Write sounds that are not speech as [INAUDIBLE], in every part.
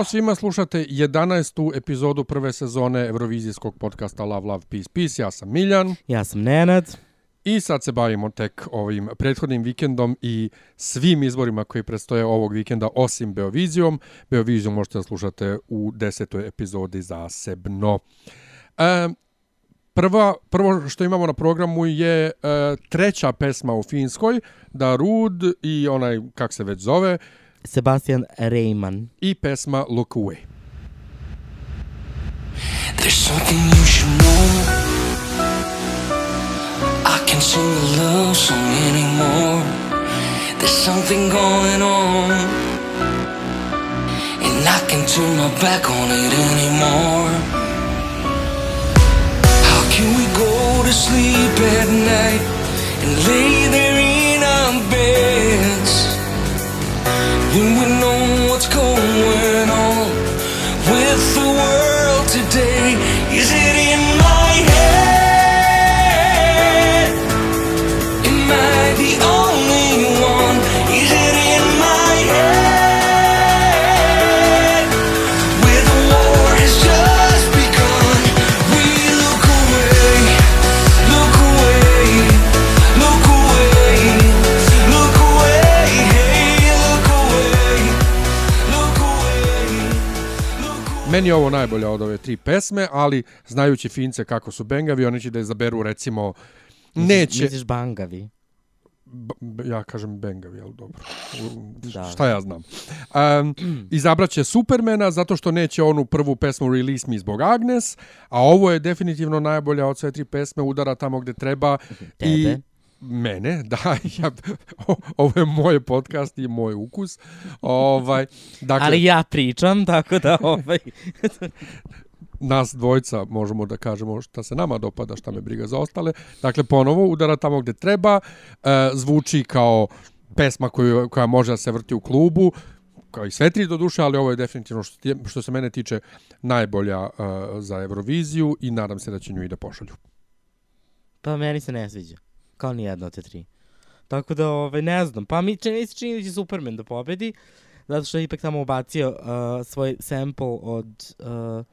Ćao svima, slušate 11. epizodu prve sezone Eurovizijskog podcasta Love, Love, Peace, Peace. Ja sam Miljan Ja sam Nenad. i sad se bavimo tek ovim prethodnim vikendom i svim izborima koji predstoje ovog vikenda osim Beovizijom. Beoviziju možete da slušate u desetoj epizodi zasebno. E, prva, prvo što imamo na programu je e, treća pesma u Finskoj, Da Rud i onaj, kak se već zove, Sebastian Reiman. i pesma Look Away. There's something you should know. I can't sing a love song anymore. There's something going on. And I can't turn my back on it anymore. How can we go to sleep at night and lay there in our beds when we know Meni je ovo najbolja od ove tri pesme, ali znajući Fince kako su bengavi, oni će da izaberu recimo neće, Misliš bangavi? b- ja kažem bengavi, ali dobro, Da. šta ja znam. Um, izabraće Supermana zato što neće onu prvu pesmu Release Me zbog Agnes, a ovo je definitivno najbolja od sve tri pesme, udara tamo gde treba. I Tebe? Mene, [LAUGHS] da, ja, ovo je moj podcast i moj ukus. Ovaj, dakle, Ali ja pričam, tako da [LAUGHS] ovaj... nas dvojca možemo da kažemo šta se nama dopada, šta me briga za ostale. Dakle, ponovo udara tamo gde treba, e, zvuči kao pesma koju, koja može da se vrti u klubu, kao i sve tri do duše, ali ovo je definitivno što, što se mene tiče najbolja e, za Euroviziju i nadam se da će nju i da pošalju. Pa meni se ne sviđa. Kao ni jedna od te tri. Tako da, ovaj, ne znam. Pa mi čini se čini da će Superman da pobedi. Zato što je ipak tamo ubacio uh, svoj sample od uh,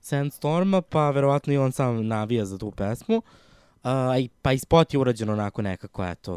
Sandstorma, pa verovatno i on sam navija za tu pesmu. Uh, pa i spot je urađen onako nekako, eto,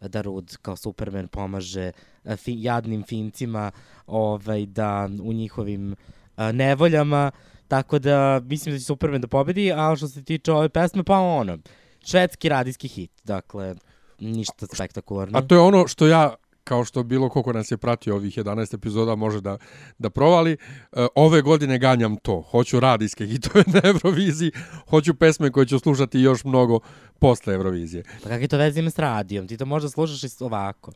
da Rud kao Superman pomaže uh, fi, jadnim fincima ovaj, da u njihovim uh, nevoljama, tako da mislim da će Superman da pobedi, a što se tiče ove pesme, pa ono, švedski radijski hit, dakle, ništa spektakularno. A to je ono što ja kao što bilo koliko nas je pratio ovih 11 epizoda može da, da provali. E, ove godine ganjam to. Hoću radijske hitove [LAUGHS] na Euroviziji, hoću pesme koje ću slušati još mnogo posle Eurovizije. Pa kakve to veze ima s radijom? Ti to možda slušaš i ovako.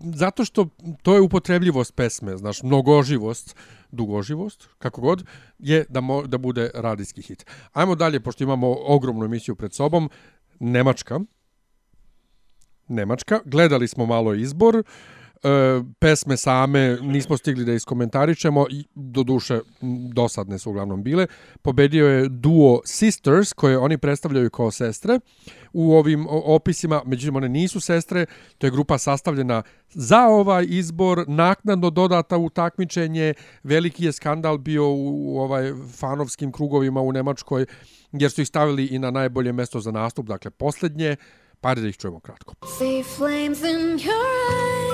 Zato što to je upotrebljivost pesme, znaš, mnogoživost, dugoživost, kako god, je da, mo, da bude radijski hit. Ajmo dalje, pošto imamo ogromnu emisiju pred sobom. Nemačka. Nemačka. Gledali smo malo izbor. E, pesme same nismo stigli da iskomentaričemo i do duše dosadne su uglavnom bile. Pobedio je duo Sisters koje oni predstavljaju kao sestre u ovim opisima, međutim one nisu sestre, to je grupa sastavljena za ovaj izbor, naknadno dodata u takmičenje, veliki je skandal bio u, u ovaj fanovskim krugovima u Nemačkoj, jer su ih stavili i na najbolje mesto za nastup, dakle poslednje, pa da ih čujemo kratko. See flames in your eyes,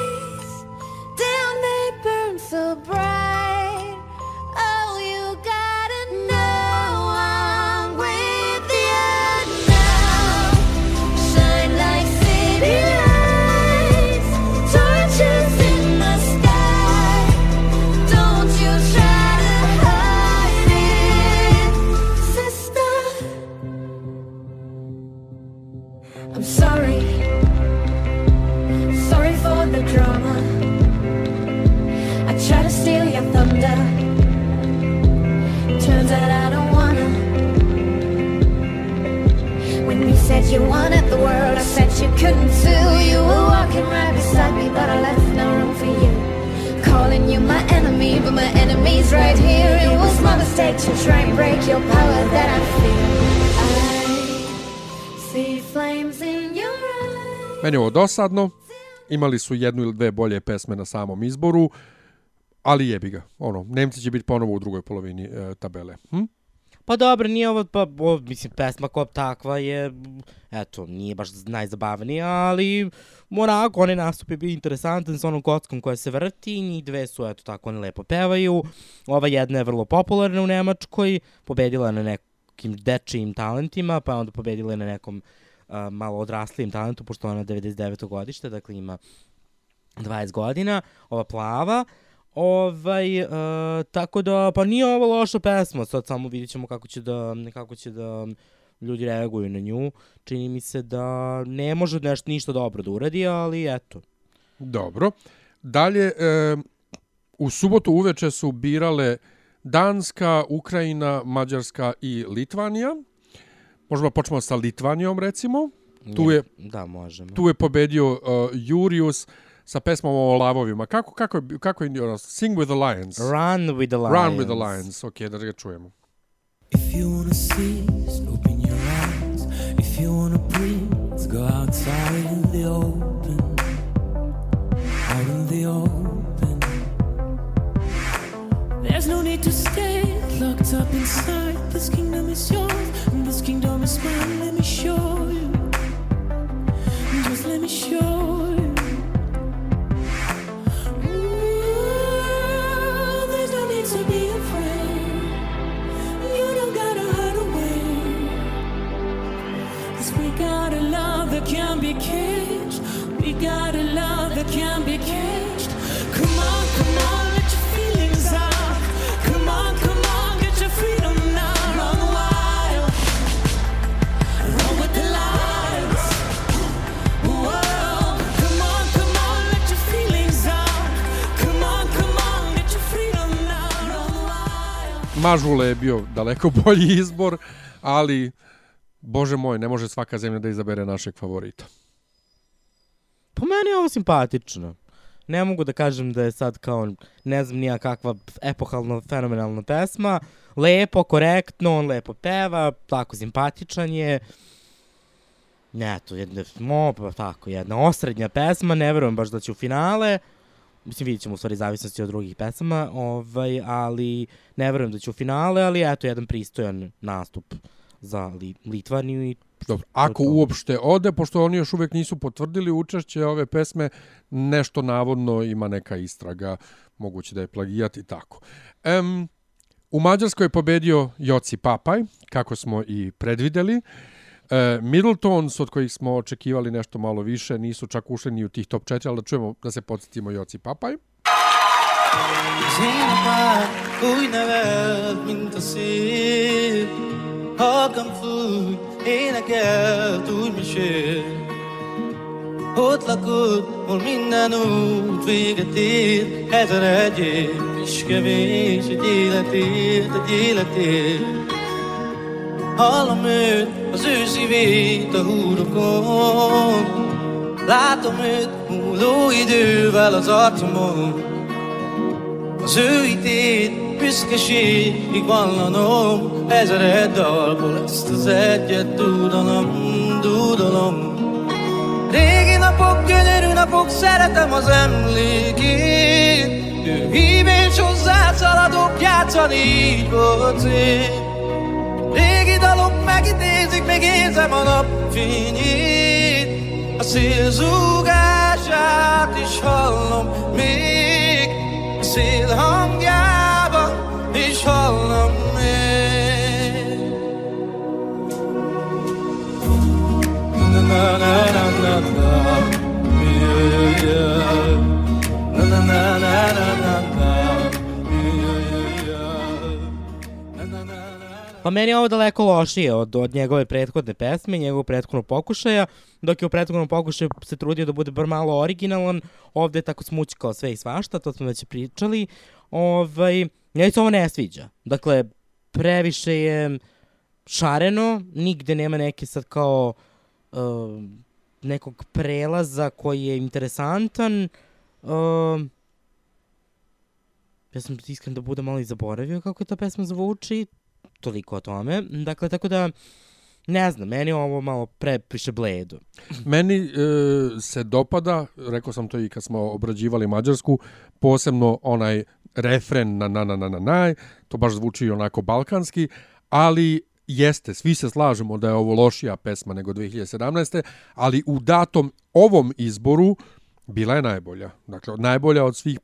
bright. You wanted the world, I said you couldn't too. You were walking right beside me, but I left no room for you. Calling you my enemy, but my enemy's right here. It was my mistake to try and break your power that I feel. I see flames in your eyes. Meni je ovo dosadno. Imali su jednu ili dve bolje pesme na samom izboru, ali jebi ga. Ono, Nemci će biti ponovo u drugoj polovini e, tabele. Hm? Pa dobro, nije ovo, pa, o, mislim, pesma kao takva je, eto, nije baš najzabavnija, ali onako, onaj nastup je bio interesantan sa onom kockom koja se vrti, njih dve su, eto, tako, one lepo pevaju, ova jedna je vrlo popularna u Nemačkoj, pobedila na nekim dečijim talentima, pa onda pobedila je na nekom a, malo odraslijim talentu, pošto ona je 99. godište, dakle ima 20 godina, ova plava, Ovaj, uh, tako da, pa nije ovo loša pesma, sad samo vidjet ćemo kako će da, kako će da ljudi reaguju na nju. Čini mi se da ne može nešto ništa dobro da uradi, ali eto. Dobro. Dalje, e, u subotu uveče su birale Danska, Ukrajina, Mađarska i Litvanija. Možemo da počnemo sa Litvanijom, recimo. Tu je, Da, možemo. tu je pobedio uh, Jurius sa pesmom o lavovima. Kako, kako, je, kako je ono, Sing with the Lions. Run with the Lions. Run with the Lions. Ok, da ga čujemo. If you wanna see, open your eyes. If you wanna breathe, go outside in the open. Out in the open. There's no need to stay locked up inside. This kingdom is yours, and this kingdom is mine. Let me show you. Just let me show you. Mažule je bio daleko [LAUGHS] bolji izbor, ali, bože moj, ne može svaka zemlja da izabere našeg favorita. Po meni je ovo simpatično. Ne mogu da kažem da je sad kao, ne znam nija kakva epohalno, fenomenalna pesma. Lepo, korektno, on lepo peva, tako simpatičan je. Ne, to je mo, pa tako, jedna osrednja pesma, ne verujem baš da će u finale. Mislim, vidjet ćemo u stvari zavisnosti od drugih pesama, ovaj, ali ne verujem da će u finale, ali eto, jedan pristojan nastup za Li Litvaniju i Dobro, ako to. uopšte ode, pošto oni još uvek nisu potvrdili učešće ove pesme, nešto navodno ima neka istraga, moguće da je plagijat i tako. Em, u Mađarskoj je pobedio Joci Papaj, kako smo i predvideli. E, Middletons, od kojih smo očekivali nešto malo više, nisu čak ušli ni u tih top 4, ali da čujemo da se podsjetimo Joci Papaj. Apád úgy nevelt, mint a szél Halkan fúj, énekelt, úgy mesél Ott lakod, hol minden út véget ér Ezer egy év, is kevés egy életért, egy életért Hallom őt, az ő szívét a húrokon. Látom őt múló idővel az arcomon az ő hitét büszkeségig vallanom Ezer egy dalból ezt az egyet dúdalom, dúdalom Régi napok, gyönyörű napok, szeretem az emlékét. Ő hív és hozzá szaladok, játszani így volt szép Régi dalok megidézik, még érzem a napfényét A szél zúgását is hallom még A szél hangjában is hallom még Na na na na na Yeah, yeah. Na na na na na Pa meni je ovo daleko lošije od, od njegove prethodne pesme, njegovog prethodnog pokušaja, dok je u prethodnom pokušaju se trudio da bude bar malo originalan, ovde je tako smućkao sve i svašta, to smo već pričali. Ovaj, njoj se ovo ne sviđa. Dakle, previše je šareno, nigde nema neke sad kao uh, nekog prelaza koji je interesantan. Uh, ja sam iskren da budem malo i zaboravio kako ta pesma zvuči, toliko o tome. Dakle, tako da, ne znam, meni ovo malo prepiše bledo. [CLEARS THROAT] Meni e, se dopada, rekao sam to i kad smo obrađivali Mađarsku, posebno onaj refren na na na na na na, to baš zvuči onako balkanski, ali jeste, svi se slažemo da je ovo lošija pesma nego 2017. Ali u datom ovom izboru bila je najbolja. Dakle, najbolja od svih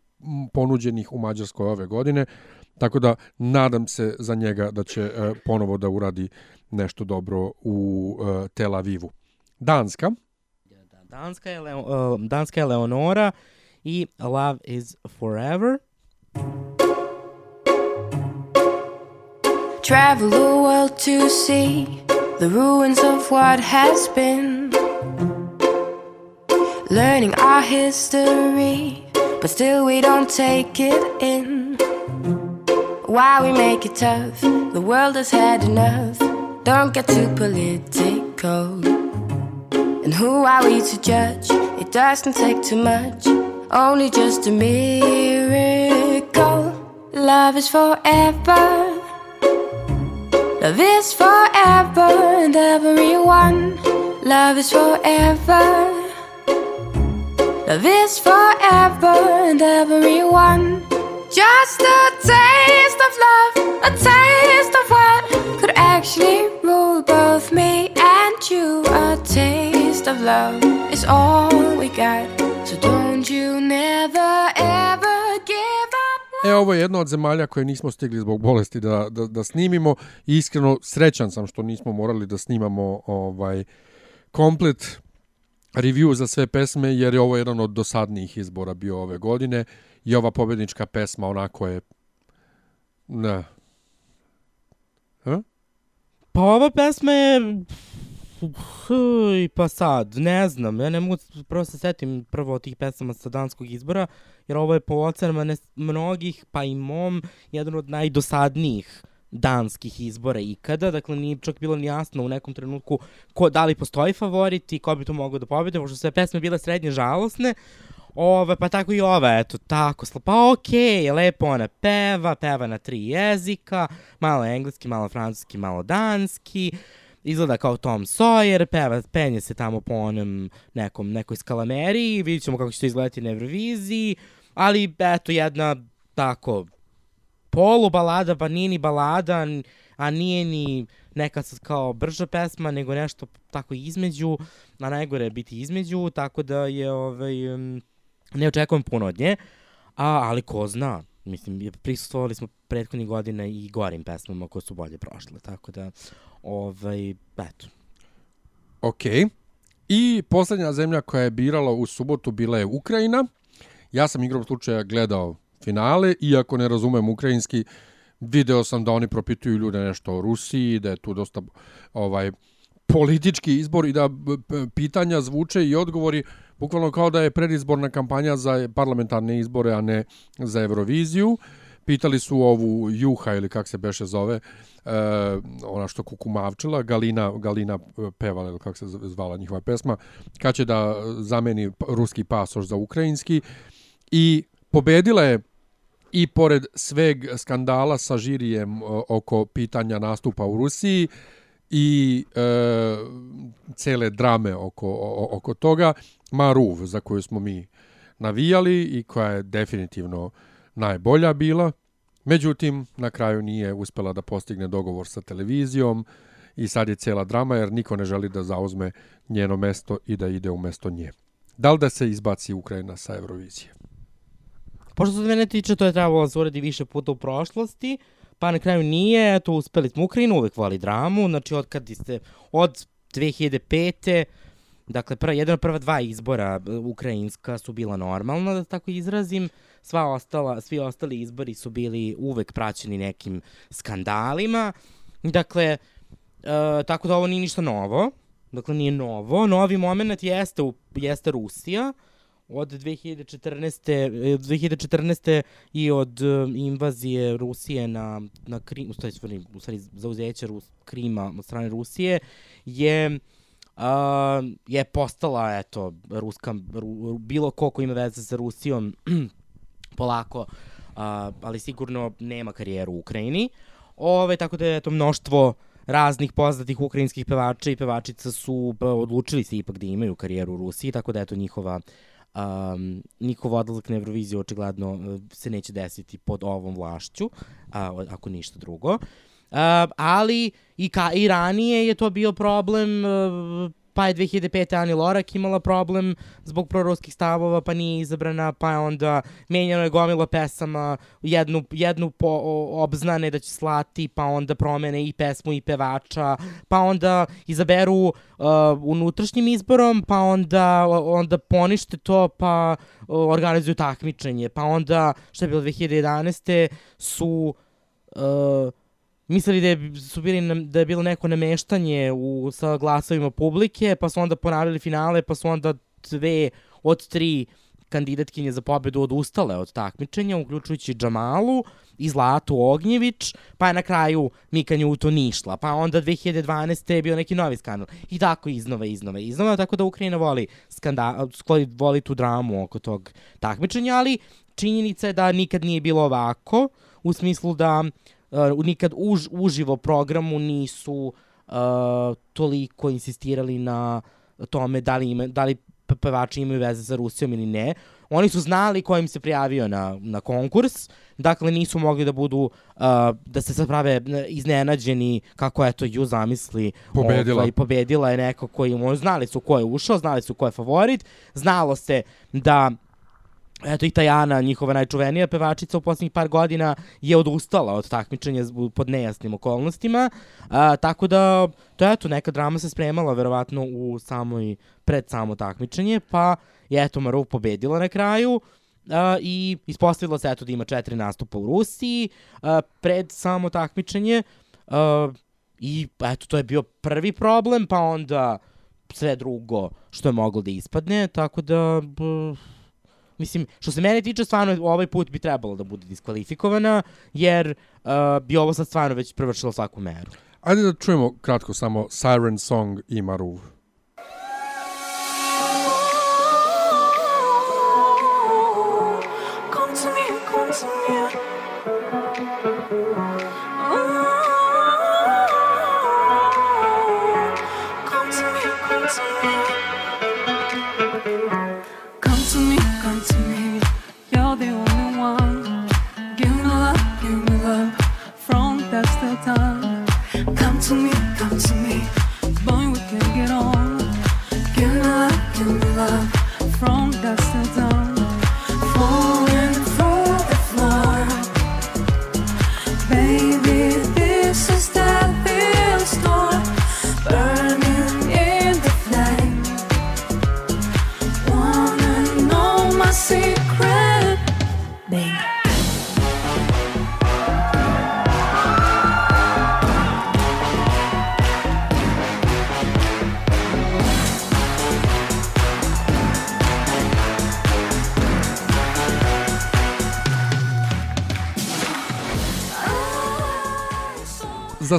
ponuđenih u Mađarskoj ove godine. Tako da nadam se za njega da će e, ponovo da uradi nešto dobro u e, Tel Avivu. Danska. Da, Danska je, Leo, uh, Danska je Leonora i Love is Forever. Travel the world to see the ruins of what has been. Learning our history, but still we don't take it in. Why we make it tough? The world has had enough. Don't get too political. And who are we to judge? It doesn't take too much, only just a miracle. Love is forever. Love is forever and everyone. Love is forever. Love is forever and everyone. Just a taste of love, a taste of what could actually rule both me and you. A taste of love is all we got. So don't you never ever give up. E, ovo je jedna od zemalja koje nismo stigli zbog bolesti da, da, da snimimo i iskreno srećan sam što nismo morali da snimamo ovaj komplet review za sve pesme jer je ovo jedan od dosadnijih izbora bio ove godine i ova pobednička pesma onako je ne. Ha? Pa ova pesma je... Huj, pa sad, ne znam, ja ne mogu prvo se setim prvo od tih pesama sa danskog izbora, jer ovo je po ocenama ne, mnogih, pa i mom, jedan od najdosadnijih danskih izbora ikada, dakle nije čak bilo ni jasno u nekom trenutku ko, da li postoji favorit i ko bi to mogao da pobede, pošto su sve pesme bile srednje žalosne, Ove, pa tako i ova, eto, tako, pa okej, okay, lepo ona peva, peva na tri jezika, malo engleski, malo francuski, malo danski, izgleda kao Tom Sawyer, peva, penje se tamo po onom nekom, nekoj skalameriji, vidit ćemo kako će to izgledati na Euroviziji, ali eto jedna tako polu balada, pa nije ni balada, a nije ni neka sad kao brža pesma, nego nešto tako između, a najgore je biti između, tako da je ovaj, um, ne očekujem puno od nje, a, ali ko zna, mislim, prisustvovali smo prethodnih godina i gorim pesmama koje su bolje prošle, tako da, ovaj, eto. Ok. I poslednja zemlja koja je birala u subotu bila je Ukrajina. Ja sam igrom slučaja gledao finale, iako ne razumem ukrajinski, video sam da oni propituju ljude nešto o Rusiji, da je tu dosta ovaj politički izbor i da pitanja zvuče i odgovori bukvalno kao da je predizborna kampanja za parlamentarne izbore, a ne za Euroviziju. Pitali su ovu Juha ili kak se beše zove, e, ona što kukumavčila, Galina, Galina e, pevala ili kako se zvala njihova pesma, kad će da zameni ruski pasoš za ukrajinski i pobedila je i pored sveg skandala sa žirijem o, oko pitanja nastupa u Rusiji i e, cele drame oko, oko toga, Maruv, za koju smo mi navijali i koja je definitivno najbolja bila. Međutim, na kraju nije uspela da postigne dogovor sa televizijom i sad je cela drama jer niko ne želi da zauzme njeno mesto i da ide u mesto nje. Da li da se izbaci Ukrajina sa Eurovizije? Pošto se mene tiče, to je trebalo da se više puta u prošlosti, pa na kraju nije, eto, uspeli smo Ukrajinu, uvek voli dramu, znači od kad ste, od 2005. Dakle, prva, jedan od prva dva izbora e, ukrajinska su bila normalna, da tako izrazim. Sva ostala, svi ostali izbori su bili uvek praćeni nekim skandalima Dakle, uh, tako da ovo nije ništa novo. Dakle, nije novo. Novi moment jeste, jeste Rusija od 2014. eh, 2014. i od uh, invazije Rusije na, na Krim, u stvari, u stvari zauzeće Rus, Krima od strane Rusije je uh, je postala, eto, ruska, ru, bilo ko ko ima veze sa Rusijom [CLEARS THROAT] polako, uh, ali sigurno nema karijeru u Ukrajini. Ove, tako da je to mnoštvo raznih poznatih ukrajinskih pevača i pevačica su pa, odlučili se ipak da imaju karijeru u Rusiji, tako da je to njihova um, njihov odlazak na Euroviziju očigledno uh, se neće desiti pod ovom vlašću, a, ako ništa drugo. Uh, ali i, ka, i ranije je to bio problem, uh, pa je 2005. Ani Lorak imala problem zbog proruskih stavova, pa nije izabrana, pa je onda menjano je gomila pesama, jednu, jednu po, obznane da će slati, pa onda promene i pesmu i pevača, pa onda izaberu uh, unutrašnjim izborom, pa onda, onda ponište to, pa uh, organizuju takmičenje, pa onda, što je bilo 2011. su uh, mislili da je, su bili, da je bilo neko nameštanje u, sa glasovima publike, pa su onda ponavljali finale, pa su onda dve od tri kandidatkinje za pobedu odustale od takmičenja, uključujući Džamalu i Zlatu Ognjević, pa je na kraju Mika Newton išla, pa onda 2012. je bio neki novi skandal. I tako iznova, iznova, iznova, tako da Ukrajina voli, skandal, voli tu dramu oko tog takmičenja, ali činjenica je da nikad nije bilo ovako, u smislu da uh, nikad už, uživo programu nisu uh, toliko insistirali na tome da li, ima, da li pe- pevači imaju veze sa Rusijom ili ne. Oni su znali ko im se prijavio na, na konkurs, dakle nisu mogli da budu, uh, da se sad prave uh, iznenađeni kako eto ju zamisli. Pobedila. Ovaj, pobedila je neko koji, znali su ko je ušao, znali su ko je favorit, znalo se da Eto i Tajana, njihova najčuvenija pevačica u poslednjih par godina, je odustala od takmičenja pod nejasnim okolnostima. A, tako da, to eto, neka drama se spremala verovatno u samoj, pred samo takmičenje, pa je eto Marov pobedila na kraju. Uh, i ispostavilo se eto da ima četiri nastupa u Rusiji uh, pred samo takmičenje uh, i eto to je bio prvi problem pa onda sve drugo što je moglo da ispadne tako da b, Mislim, što se mene tiče, stvarno ovaj put bi trebalo da bude diskvalifikovana, jer uh, bi ovo sad stvarno već prevršilo svaku meru. Ajde da čujemo kratko samo Siren Song i Maruv. Come to me, come to me.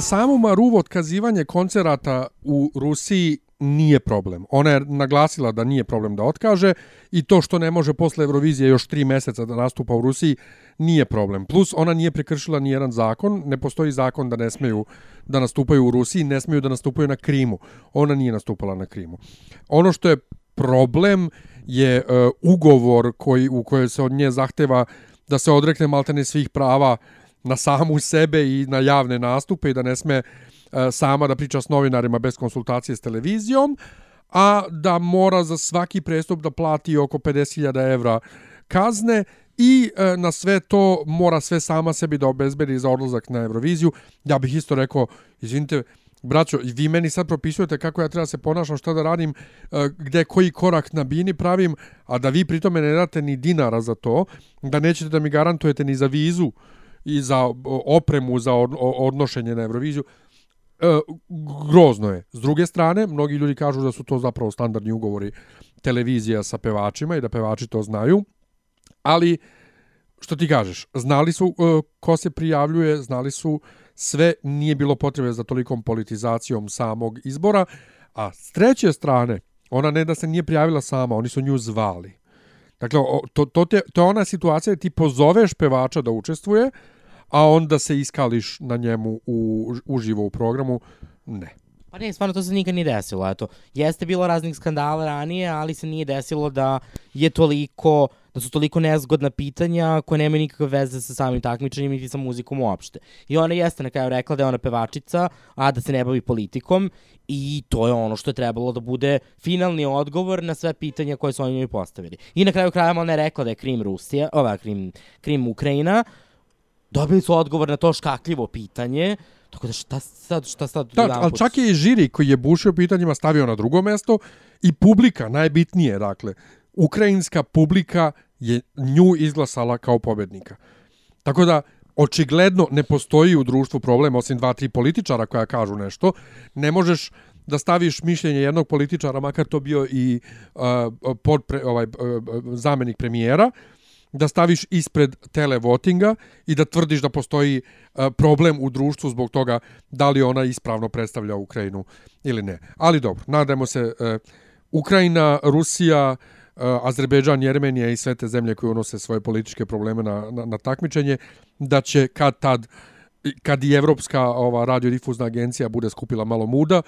Samu Maruv otkazivanje koncerata u Rusiji nije problem. Ona je naglasila da nije problem da otkaže i to što ne može posle Eurovizije još tri meseca da nastupa u Rusiji nije problem. Plus ona nije prekršila ni jedan zakon, ne postoji zakon da ne smeju da nastupaju u Rusiji, ne smeju da nastupaju na Krimu. Ona nije nastupala na Krimu. Ono što je problem je uh, ugovor koji u kojoj se od nje zahteva da se odrekne maltene svih prava na samu sebe i na javne nastupe i da ne sme e, sama da priča s novinarima bez konsultacije s televizijom, a da mora za svaki prestup da plati oko 50.000 evra kazne i e, na sve to mora sve sama sebi da obezbedi za odlazak na Euroviziju. Ja bih isto rekao, izvinite, braćo, vi meni sad propisujete kako ja treba da se ponašam, šta da radim, e, gde koji korak na bini pravim, a da vi pritome ne date ni dinara za to, da nećete da mi garantujete ni za vizu i za opremu za odnošenje na Euroviziju. E, grozno je. S druge strane, mnogi ljudi kažu da su to zapravo standardni ugovori televizija sa pevačima i da pevači to znaju, ali što ti kažeš, znali su e, ko se prijavljuje, znali su sve, nije bilo potrebe za tolikom politizacijom samog izbora, a s treće strane, ona ne da se nije prijavila sama, oni su nju zvali. Dakle, to, to, te, to je ona situacija da ti pozoveš pevača da učestvuje, a onda se iskališ na njemu u, uživo u programu. Ne. Pa ne, stvarno to se nikad nije desilo, eto. Jeste bilo raznih skandala ranije, ali se nije desilo da je toliko, da su toliko nezgodna pitanja koje nemaju nikakve veze sa samim takmičenjem niti sa muzikom uopšte. I ona jeste na kraju rekla da je ona pevačica, a da se ne bavi politikom i to je ono što je trebalo da bude finalni odgovor na sve pitanja koje su oni njoj postavili. I na kraju krajeva ona je rekla da je Krim Rusija, ova Krim, Krim Ukrajina, dobili su odgovor na to škakljivo pitanje, tako da šta sad, šta sad Da, ali čak je i žiri koji je bušio pitanjima stavio na drugo mesto i publika, najbitnije, dakle, ukrajinska publika je nju izglasala kao pobednika. Tako da, očigledno ne postoji u društvu problem, osim dva, tri političara koja kažu nešto. Ne možeš da staviš mišljenje jednog političara, makar to bio i uh, podpre, ovaj, uh, zamenik premijera, da staviš ispred televotinga i da tvrdiš da postoji uh, problem u društvu zbog toga da li ona ispravno predstavlja Ukrajinu ili ne. Ali dobro, nadajmo se uh, Ukrajina, Rusija, uh, Azerbejdžan, Jermenija i sve te zemlje koje unose svoje političke probleme na, na, na takmičenje, da će kad tad kad i Evropska ova radiodifuzna agencija bude skupila malo muda,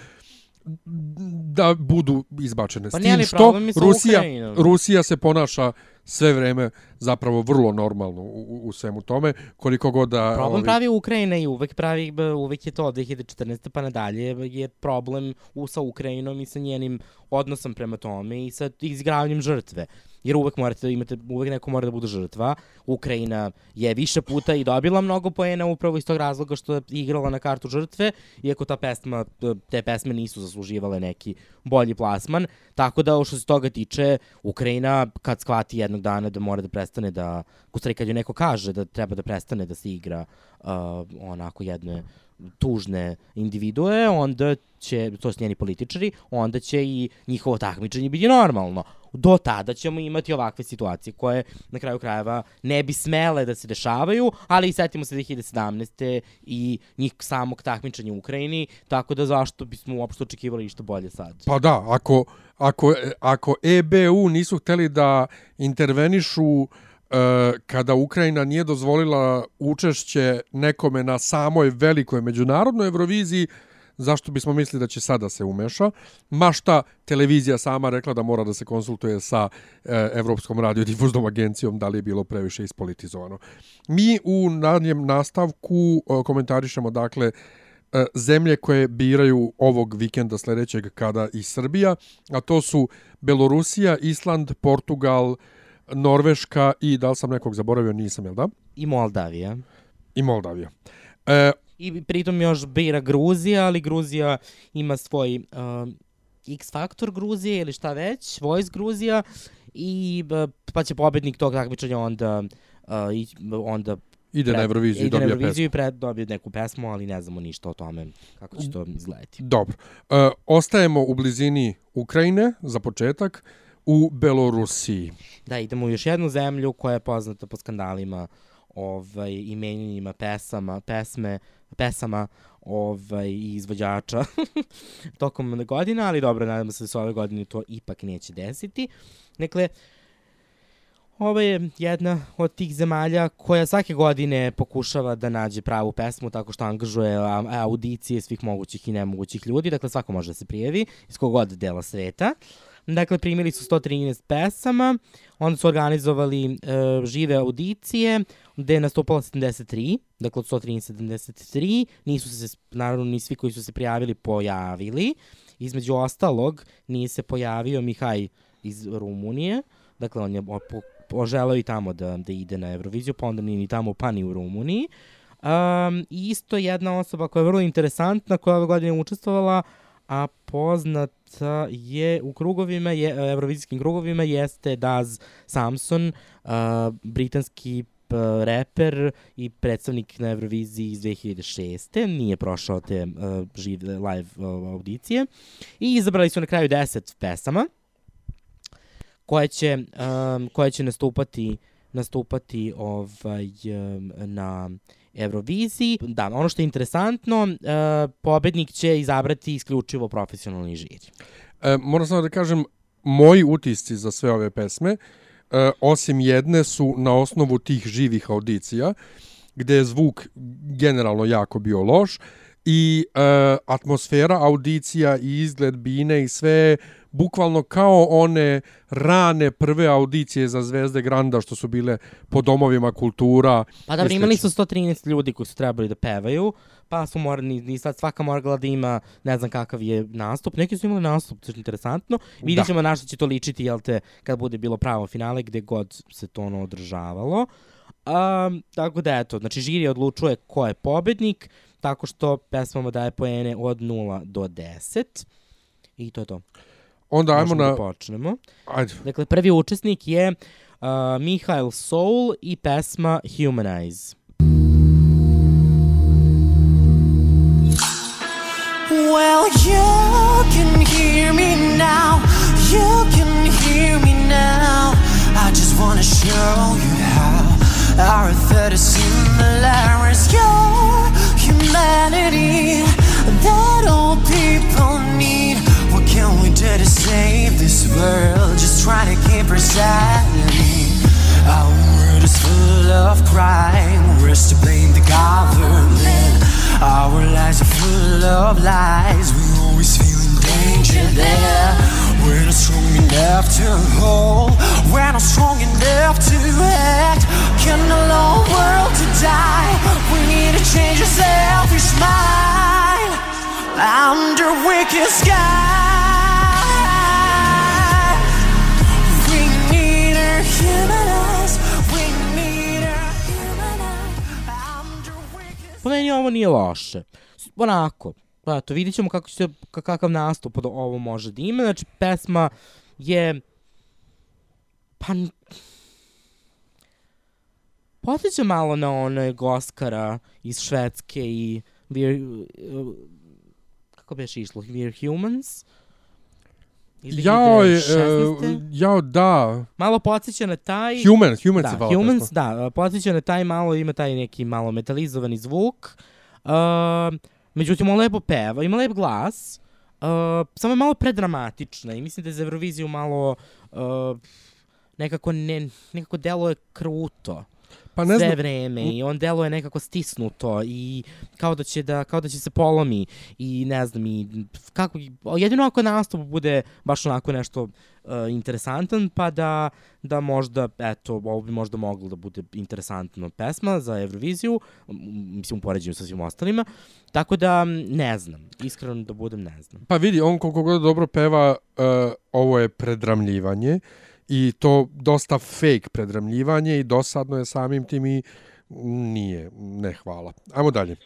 da budu izbačene. Pa S nije tim što Rusija, Ukrajinom? Rusija se ponaša sve vreme zapravo vrlo normalno u, u- svemu tome, koliko god da... Problem ovi- pravi Ukrajina i uvek pravi, uvek je to od 2014. pa nadalje je problem u, sa Ukrajinom i sa njenim odnosom prema tome i sa izgravljanjem žrtve. Jer uvek morate da imate, uvek neko mora da bude žrtva. Ukrajina je više puta i dobila mnogo poena upravo iz tog razloga što je igrala na kartu žrtve, iako ta pesma, te pesme nisu zasluživale neki bolji plasman. Tako da, što se toga tiče, Ukrajina kad shvati jednog dana da mora da prestane da, u stvari kad joj neko kaže da treba da prestane da se igra uh, onako jedne tužne individue, onda će, to su njeni političari, onda će i njihovo takmičenje biti normalno. Do tada ćemo imati ovakve situacije koje na kraju krajeva ne bi smele da se dešavaju, ali i setimo se 2017. i njih samog takmičenja u Ukrajini, tako da zašto bismo uopšte očekivali ništa bolje sad? Pa da, ako, ako, ako EBU nisu hteli da intervenišu e, kada Ukrajina nije dozvolila učešće nekome na samoj velikoj međunarodnoj Euroviziji, zašto bismo mislili da će sada se umeša? Ma šta televizija sama rekla da mora da se konsultuje sa e, Evropskom radiodifuznom agencijom da li je bilo previše ispolitizovano. Mi u nadnjem nastavku e, komentarišemo dakle e, zemlje koje biraju ovog vikenda sledećeg kada i Srbija, a to su Belorusija, Island, Portugal, Norveška i da li sam nekog zaboravio, nisam, jel da? I Moldavija. I Moldavija. E, I pritom još bira Gruzija, ali Gruzija ima svoj um, X faktor Gruzije ili šta već, Voice Gruzija i uh, pa će pobednik tog takmičenja onda uh, i, onda ide na Euroviziju i ide na dobija Euroviziju pesmu. i pred, dobije neku pesmu, ali ne znamo ništa o tome kako će to izgledati. Dobro. E, ostajemo u blizini Ukrajine, za početak, u Belorusiji. Da, idemo u još jednu zemlju koja je poznata po skandalima ovaj, i pesama, pesme, pesama ovaj, i izvođača [LAUGHS] tokom godina, ali dobro, nadamo se da se ove godine to ipak neće desiti. Dakle, ovo je jedna od tih zemalja koja svake godine pokušava da nađe pravu pesmu tako što angažuje audicije svih mogućih i nemogućih ljudi, dakle svako može da se prijavi iz kogod dela sveta. Dakle, primili su 113 pesama, onda su organizovali e, žive audicije, gde je nastupala 73, dakle od 113 73, nisu se, naravno, ni svi koji su se prijavili pojavili. Između ostalog, nije se pojavio Mihaj iz Rumunije, dakle on je o- po, poželeo i tamo da, da ide na Euroviziju, pa onda nije ni tamo, pa ni u Rumuniji. Um, isto jedna osoba koja je vrlo interesantna, koja je ove godine učestvovala, a poznata je u krugovima, je, evrovizijskim krugovima, jeste Daz Samson, uh, britanski reper i predstavnik na Euroviziji iz 2006. Nije prošao te uh, žive live uh, audicije. I izabrali su na kraju 10 pesama koje će, um, koje će nastupati nastupati ovaj um, na Euroviziji. Da, ono što je interesantno, uh, pobednik će izabrati isključivo profesionalni žiri. E, moram samo da kažem, moji utisci za sve ove pesme, e, osim jedne su na osnovu tih živih audicija, gde je zvuk generalno jako bio loš i e, atmosfera audicija i izgled bine i sve bukvalno kao one rane prve audicije za Zvezde Granda što su bile po domovima kultura. Pa dobro, i imali su 113 ljudi koji su trebali da pevaju, pa su morali, i sad svaka morala da ima, ne znam kakav je nastup. Neki su imali nastup, to je interesantno. Vidjet Da. ćemo na što će to ličiti, jel te, kad bude bilo pravo finale, gde god se to ono održavalo. Um, tako da eto, znači žiri odlučuje ko je pobednik, tako što pesmama daje poene od 0 do 10. I to je to. Onda ajmo Možemo da na... počnemo. Ajde. Dakle, prvi učesnik je uh, Mihael Soul i pesma Humanize. Well, you can hear me now. You can hear me now. I just wanna show you how our third is similar your humanity that all people need. What can we do to save this world? Just trying to keep our sanity. Our world is full of crime. We're to blame the government. Our lives are full of lies. We always feel in danger there. We're not strong enough to hold. We're not strong enough to act. Can allow the world to die. We need to change our selfish mind under wicked sky. Po meni ovo nije loše. Onako, pa eto, vidit ćemo kako će kakav nastup od ovo može da ima. Znači, pesma je... Pa... Podsjeća malo na onog Oscara iz Švedske i We're, uh, kako beš išlo? We're Humans? Jao, e, 2016.. jao, da. Malo podsjeća na taj... Humans, Humans da, se Humans, da, podsjeća na taj malo, ima taj neki malo metalizovani zvuk. Uh, međutim, on lepo peva, ima lep glas, uh, samo je malo predramatična i mislim da je za Euroviziju malo uh, nekako, ne, nekako deluje kruto Pa ne sve znam, vreme i on deluje nekako stisnuto i kao da će da kao da će se polomi i ne znam i kako jedino ako nastup bude baš onako nešto uh, interesantan pa da da možda eto ovo bi možda moglo da bude interesantno pesma za Euroviziju m, mislim u poređenju sa svim ostalima tako da ne znam iskreno da budem ne znam. Pa vidi, on koliko god dobro peva, uh, ovo je predramljivanje i to dosta fake predramljivanje i dosadno je samim tim i nije, ne hvala. Ajmo dalje.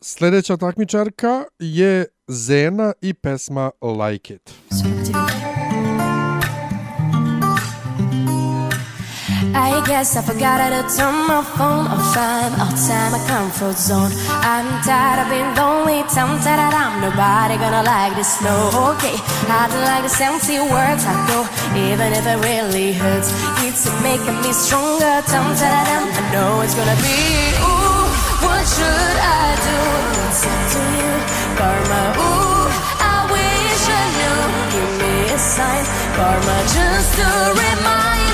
Sledeća takmičarka je Zena i pesma Like It. I guess I forgot how to turn my phone off. I'm outside my comfort zone. I'm tired of being lonely, tempted that I'm nobody gonna like this. No, okay. I don't like the empty words I go, even if it really hurts. It's making me stronger, tempted that I'm. I know it's gonna be. Ooh, what should I do? It's to you, karma. Ooh, I wish I knew. Give me a sign, karma, just to remind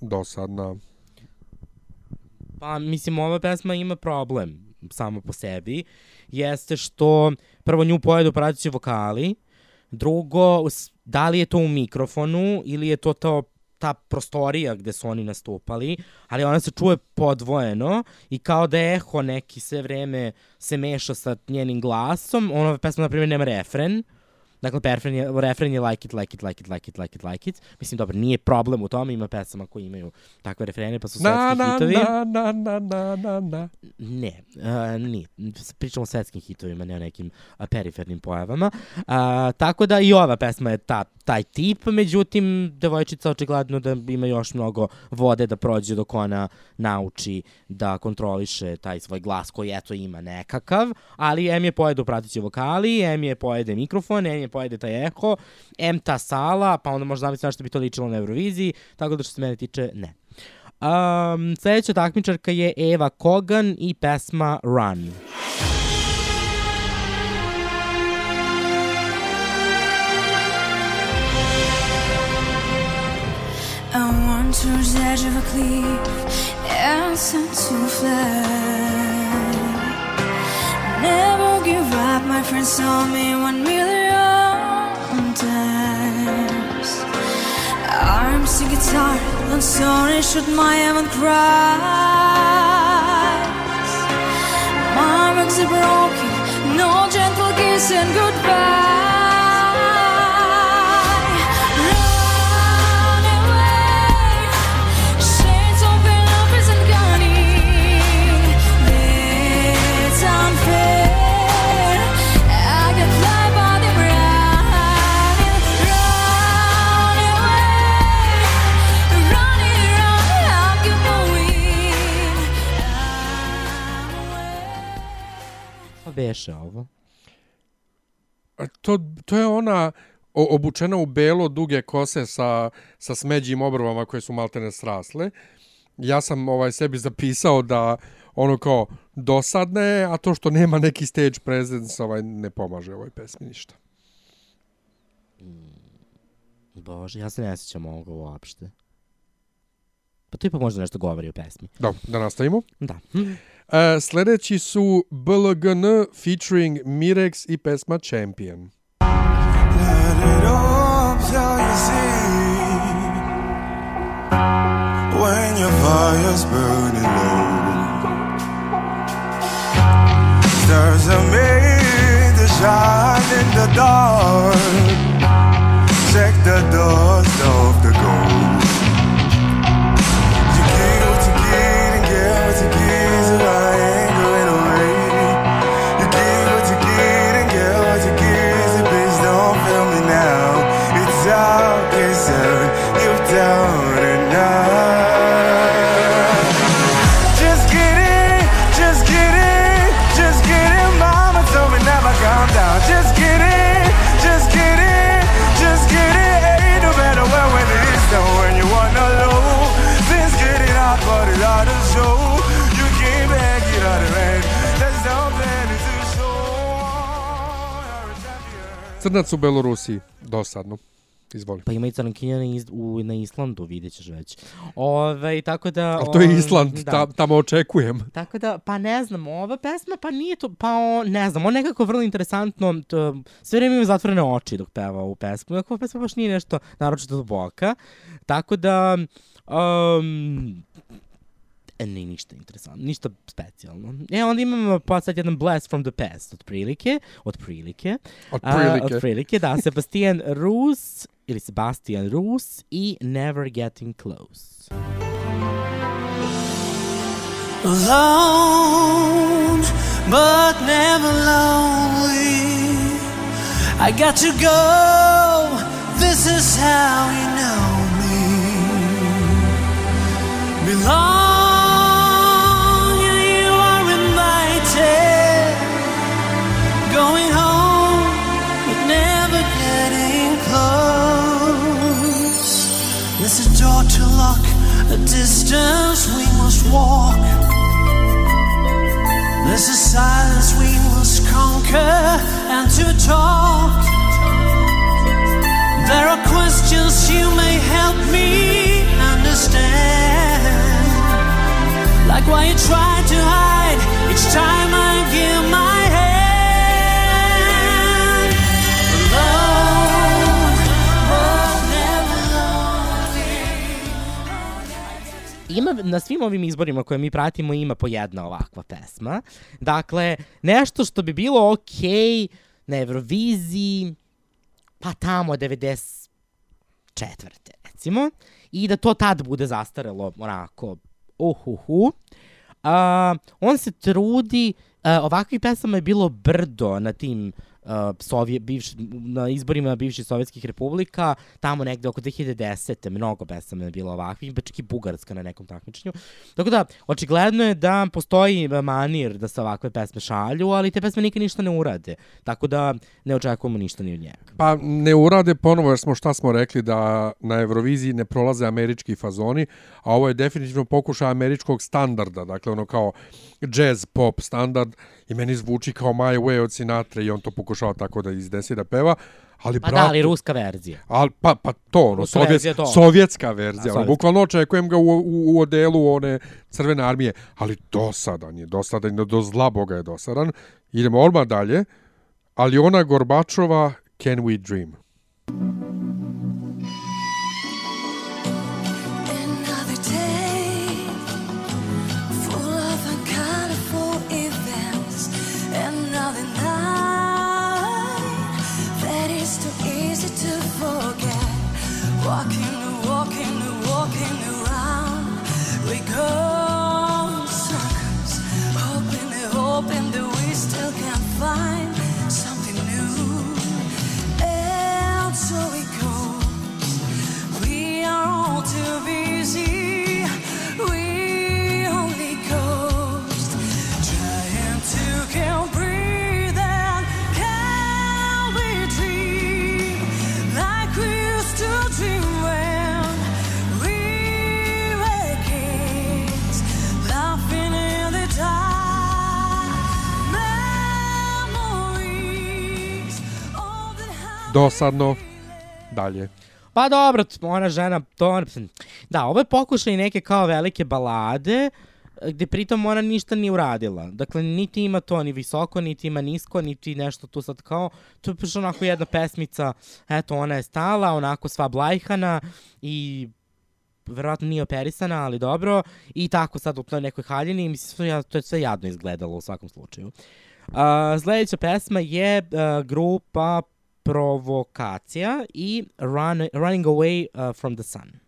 dosadna. Pa, mislim, ova pesma ima problem samo po sebi. Jeste što prvo nju pojedu prateći vokali, drugo, da li je to u mikrofonu ili je to to ta prostorija gde su oni nastupali, ali ona se čuje podvojeno i kao da eho neki sve vreme se meša sa njenim glasom. Ona pesma, na primjer, nema refren. Dakle, refren je, refren je like it, like it, like it, like it, like it, like it. Mislim, dobro, nije problem u tome, ima pesama koji imaju takve refrene, pa su svetski na, hitovi. na, na, na, na, na, na. Ne, uh, nije. Pričamo o svetskim hitovima, ne o nekim a, perifernim pojavama. Uh, tako da i ova pesma je ta, taj tip, međutim, devojčica očigledno da ima još mnogo vode da prođe dok ona nauči da kontroliše taj svoj glas koji eto ima nekakav, ali M je pojede u pratići vokali, M je pojede mikrofon, M je pojede taj eho, M ta sala, pa onda možda zamisliti na što bi to ličilo na Euroviziji, tako da što se mene tiče, ne. Um, sledeća takmičarka je Eva Kogan i pesma Run. I want towards the edge of a cliff and sent to fly. Never give up, my friends told me one million times. Arms to guitar, and sorry, should my heaven cries. My legs are broken, no gentle kiss and goodbye. Beše ovo. A To, to je ona obučena u belo duge kose sa, sa smeđim obrvama koje su maltene srasle. Ja sam ovaj sebi zapisao da ono kao dosadne, je, a to što nema neki stage presence ovaj, ne pomaže ovoj pesmi ništa. Bože, ja se ne sjećam ovoga uopšte. Pa to ipak možda nešto govori o pesmi. Dobro, da nastavimo. Da. Sledeći su BLGN featuring Mirex i pesma Champion. When your fire's burning low. The dark. Check the dust Crnac u Belorusiji, dosadno. Izvoli. Pa ima i crnkinja na, Is u, na Islandu, vidjet ćeš već. Ove, tako da... Ali to je Island, da. ta, tamo očekujem. Tako da, pa ne znam, ova pesma, pa nije to, pa o, ne znam, on nekako vrlo interesantno, to, sve vreme ima zatvorene oči dok peva ovu pesmu, iako pesma baš nije nešto naročito duboka, tako da, um, e, nije ništa interesantno, ništa specijalno. E, onda imamo pa sad jedan blast from the past, od prilike, od prilike, Od A, prilike. da, [LAUGHS] Sebastian Rus, ili Sebastian Rus i Never Getting Close. alone, but never lonely. I got to go. This is how you know me. Belong, door to lock, a distance we must walk. There's a silence we must conquer and to talk. There are questions you may help me understand. Like why you try to hide each time I give my ima, na svim ovim izborima koje mi pratimo ima po jedna ovakva pesma. Dakle, nešto što bi bilo okej na Euroviziji, pa tamo 94. recimo, i da to tad bude zastarelo onako uhuhu. A, on se trudi, a, ovakvih pesama je bilo brdo na tim uh, Sovje, bivš, na izborima bivših sovjetskih republika, tamo negde oko 2010. mnogo pesama je bilo ovakvih, pa čak i Bugarska na nekom takmičenju. Tako da, očigledno je da postoji manir da se ovakve pesme šalju, ali te pesme nikad ništa ne urade. Tako da ne očekujemo ništa ni od njega. Pa ne urade ponovo jer smo šta smo rekli da na Euroviziji ne prolaze američki fazoni, a ovo je definitivno pokušaj američkog standarda, dakle ono kao jazz pop standard i meni zvuči kao My Way od Sinatra i on to pokušava tako da iznese da peva, ali Pa brate, da, ali ruska verzija. Al, pa, pa to, ono, sovjet, verzija to. sovjetska verzija. ono, sovjetska. bukvalno očekujem ga u, u, u odelu one crvene armije, ali dosadan je, dosadan je, do zla boga je dosadan. Idemo odmah dalje. Aljona Gorbačova, Can We Dream? Another Dosadno. Dalje. Pa dobro, ona žena, to da, ovo je pokušaj neke kao velike balade, gde pritom ona ništa nije uradila. Dakle, niti ima to ni visoko, niti ima nisko, niti nešto tu sad kao, to je baš onako jedna pesmica, eto, ona je stala, onako sva blajhana i verovatno nije operisana, ali dobro, i tako sad u toj nekoj haljini, mislim, to je sve jadno izgledalo u svakom slučaju. Uh, sledeća pesma je uh, grupa provokacja i run, Running Away uh, from the Sun.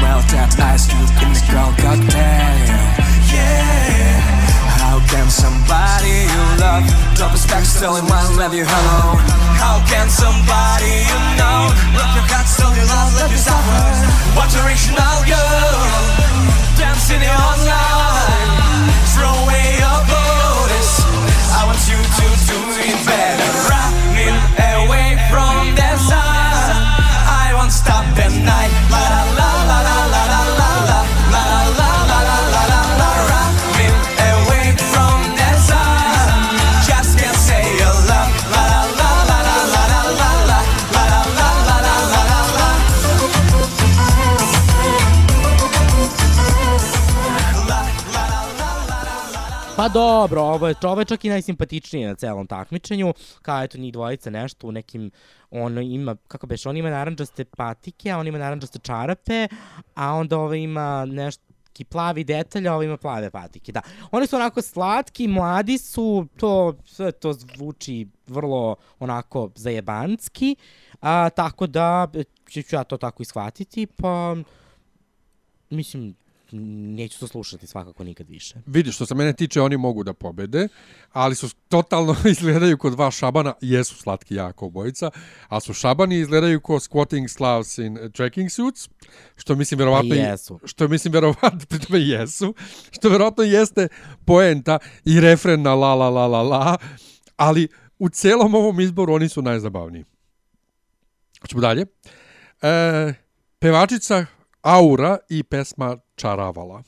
melt that ice cube in the cocktail. Yeah. Can somebody you love drop a stack in one love you hello? How can somebody you know rock your heart still you love let you suffer? What original girl dancing online? Throw away your borders. I want you to do it better. Pa dobro, ovo je, ovo je čak i najsimpatičnije na celom takmičenju, kao eto njih dvojica nešto u nekim, ono ima, kako beš, on ima naranđaste patike, a on ima naranđaste čarape, a onda ovo ima nešto neki plavi detalj, a ovo ima plave patike, da. Oni su onako slatki, mladi su, to, sve to zvuči vrlo onako zajebanski, a, tako da ću ja to tako ishvatiti, pa mislim, neću to slušati svakako nikad više. Vidi, što se mene tiče, oni mogu da pobede, ali su totalno [LAUGHS] izgledaju kod dva šabana, jesu slatki jako obojica, ali su šabani izgledaju ko squatting slavs in trekking suits, što mislim verovatno jesu. što mislim verovatno [LAUGHS] pri tome jesu, što verovatno jeste poenta i refren na la la la la la, ali u celom ovom izboru oni su najzabavniji. Hoćemo dalje. E, pevačica Aura i pesma Čaravala.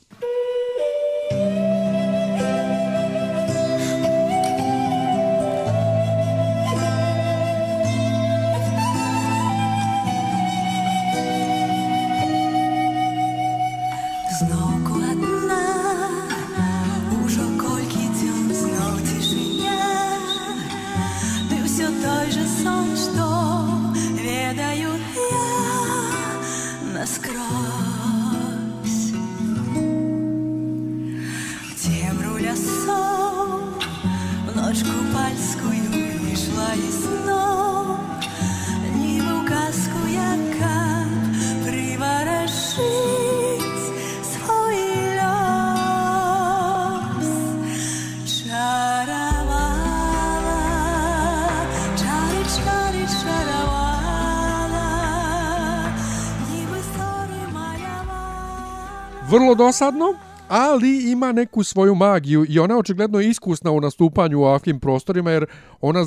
Vrlo dosadno, ali ima neku svoju magiju i ona je očigledno iskusna u nastupanju u ovakvim prostorima, jer ona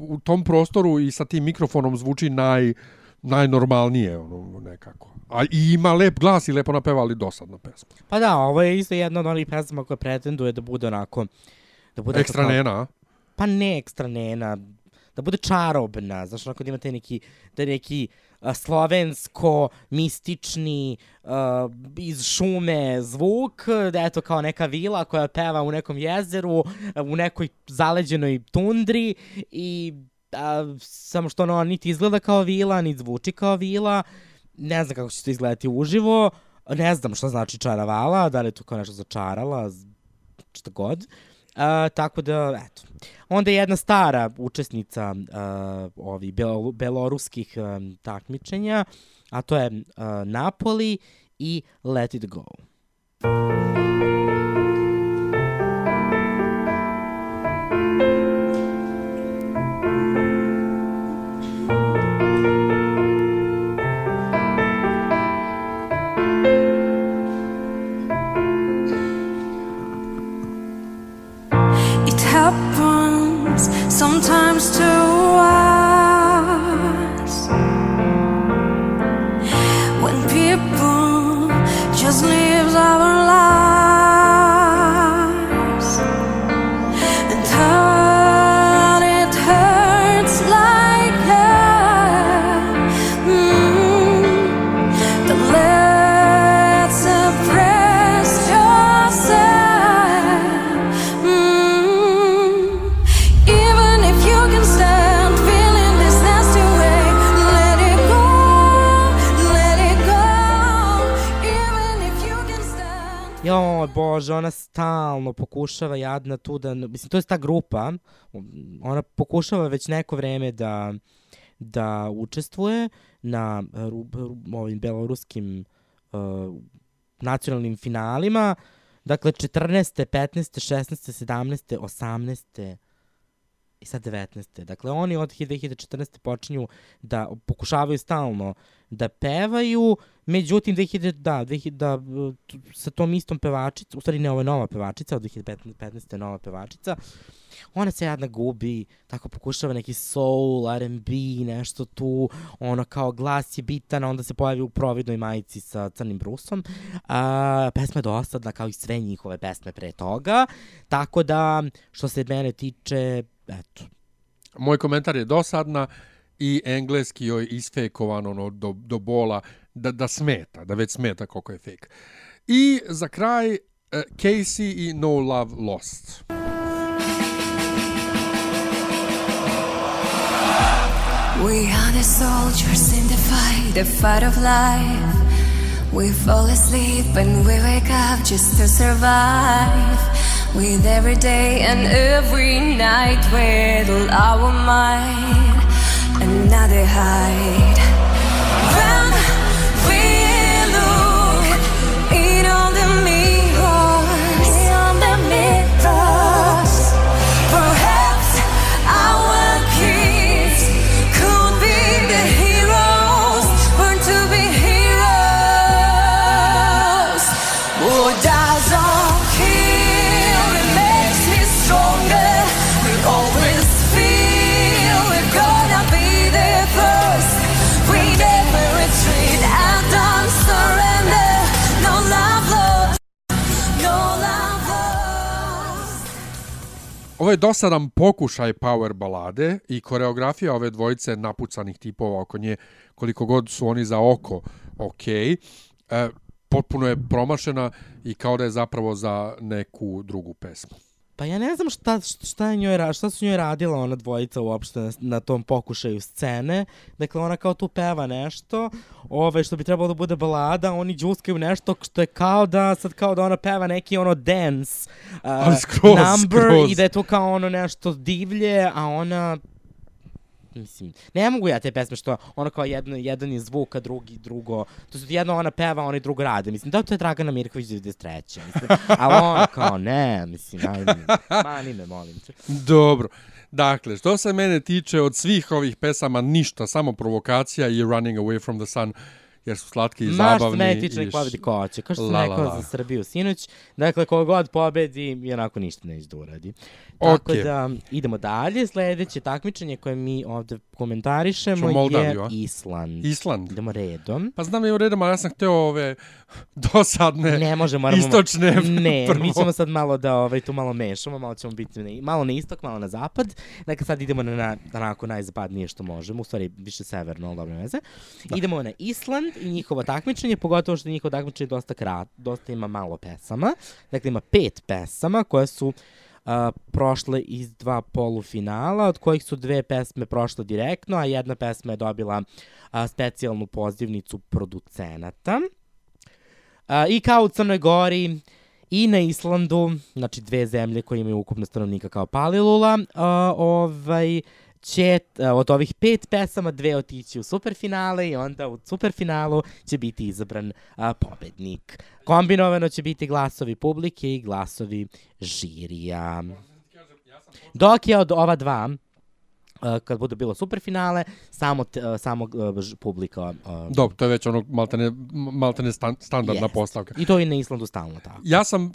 u tom prostoru i sa tim mikrofonom zvuči naj, najnormalnije ono, nekako. A i ima lep glas i lepo napeva, ali dosadna pesma. Pa da, ovo je isto jedna od onih pesama koja pretenduje da bude onako... Da bude Ekstra kao- nena? Pa ne ekstra nena, da bude čarobna, znaš, onako da ima taj neki, da neki slovensko, mistični, a, iz šume zvuk, da je to kao neka vila koja peva u nekom jezeru, u nekoj zaleđenoj tundri i a, samo što ono niti izgleda kao vila, niti zvuči kao vila, ne znam kako će to izgledati uživo, ne znam šta znači čaravala, da li je to kao nešto začarala, šta god. A, tako da, eto. Onda je jedna stara učesnica uh, ovi belo, beloruskih um, takmičenja, a to je uh, Napoli i Let It Go. It sometimes to bože, ona stalno pokušava jadna tu da, mislim, to je ta grupa, ona pokušava već neko vreme da, da učestvuje na uh, ru, ru, ovim beloruskim uh, nacionalnim finalima, dakle 14. 15. 16. 17. 18. i sad 19. Dakle, oni od 2014. počinju da pokušavaju stalno da pevaju, međutim, 2000, da, 2000, da, sa tom istom pevačicom, u stvari ne, ovo je nova pevačica, od 2015. je nova pevačica, ona se jadna gubi, tako pokušava neki soul, R&B, nešto tu, ono kao glas je bitan, onda se pojavi u providnoj majici sa crnim brusom. A, pesma je dosadna kao i sve njihove pesme pre toga, tako da, što se mene tiče, eto, Moj komentar je dosadna i engleski joj isfejkovan ono, do, do bola da, da smeta, da već smeta koliko je fake. I za kraj Casey i No Love Lost. We are the soldiers in the fight, the fight of life. We fall asleep and we wake up just to survive. With every day and every night, with all our might, now they hide. Ovo je dosadan pokušaj power balade i koreografija ove dvojice napucanih tipova oko nje, koliko god su oni za oko ok, e, potpuno je promašena i kao da je zapravo za neku drugu pesmu. Pa ja ne znam šta, šta, je njoj, šta su njoj radila ona dvojica uopšte na, na tom pokušaju scene. Dakle, ona kao tu peva nešto, ove, što bi trebalo da bude balada, oni džuskaju nešto što je kao da, sad kao da ona peva neki ono dance uh, skroz, number skroz. i da je to kao ono nešto divlje, a ona mislim, ne mogu ja te pesme što ono kao jedno, jedan je zvuk, a drugi drugo, to su jedno ona peva, oni drugo rade, mislim, da to je Dragana Mirković 93. Mislim, ali ona kao, ne, mislim, ajde, mani me, molim te. Dobro. Dakle, što se mene tiče od svih ovih pesama ništa, samo provokacija i Running Away from the Sun jer su slatki i Maš zabavni. i pobedi ko će. Kao što sam rekao za Srbiju sinoć. Dakle, ko god pobedi, onako ništa neće da uradi. Tako da, idemo dalje. Sledeće takmičenje koje mi ovde komentarišemo je? Island. Island. Idemo redom. Pa znam je u redu, ali ja sam hteo ove dosadne Ne može, moramo... istočne Ne, prvo. mi ćemo sad malo da ovaj, tu malo mešamo, malo ćemo biti na, malo na istok, malo na zapad. Dakle, sad idemo na, na onako najzapadnije što možemo, u stvari više severno, ali dobro veze. Idemo na Island i njihovo takmičenje, pogotovo što njihovo takmičenje dosta krat, dosta ima malo pesama. Dakle, ima pet pesama koje su a, prošle iz dva polufinala, od kojih su dve pesme prošle direktno, a jedna pesma je dobila a, specijalnu pozivnicu producenata. A, I kao u Crnoj Gori i na Islandu, znači dve zemlje koje imaju ukupno stanovnika kao Palilula, a, ovaj, će a, od ovih pet pesama dve otići u superfinale i onda u superfinalu će biti izabran a, pobednik. Kombinovano će biti glasovi publike i glasovi žirija. Dok je od ova dva, a, kad bude bilo superfinale, samo, t- a, samo publika a, Dobro, to je već ono maltene, maltene stan, standardna Jest. postavka. I to je na Islandu stalno tako. Ja sam uh,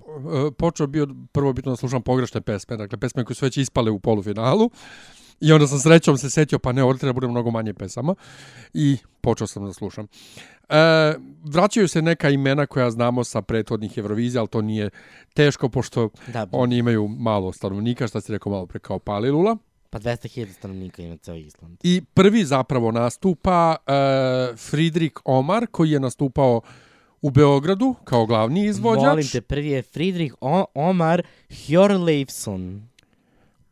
počeo bio prvo bitno da slušam pogrešne pesme, dakle pesme koje su već ispale u polufinalu. I onda sam srećom se setio, pa ne, ovdje treba da bude mnogo manje pesama. I počeo sam da slušam. E, vraćaju se neka imena koja znamo sa prethodnih Eurovizija, ali to nije teško, pošto Da, oni imaju malo stanovnika, šta si rekao malo pre kao Palilula. pa 200.000 stanovnika ima ceo Island. I prvi zapravo nastupa e, Fridrik Omar, koji je nastupao u Beogradu kao glavni izvođač. Molim te, prvi je Friedrich o Omar Hjorleifson.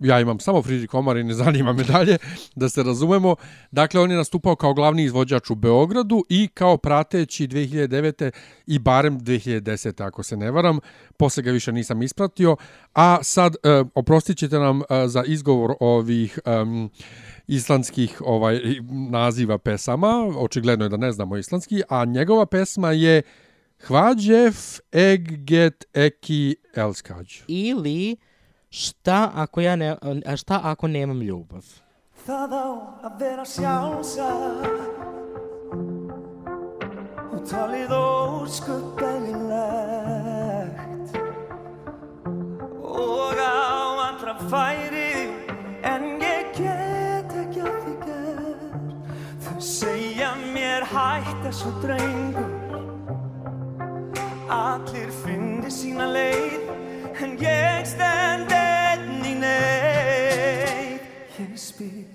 Ja imam samo Fridrik Omar i ne zanima me dalje, da se razumemo. Dakle, on je nastupao kao glavni izvođač u Beogradu i kao prateći 2009. i barem 2010. ako se ne varam. Posle ga više nisam ispratio. A sad, e, oprostit ćete nam e, za izgovor ovih em, islandskih ovaj naziva pesama. Očigledno je da ne znamo islandski. A njegova pesma je Hvađef Egget Eki Elskađ. Ili šta ako, ja ne, šta ako nemam ljubav? Á að vera sjálfsagt og talið ósköp eðlilegt. Og á allra færi en ég get ekki að því gert. Þau segja mér hætt þessu drengur. Allir finni sína leið en ég stend enn neyð ég spyr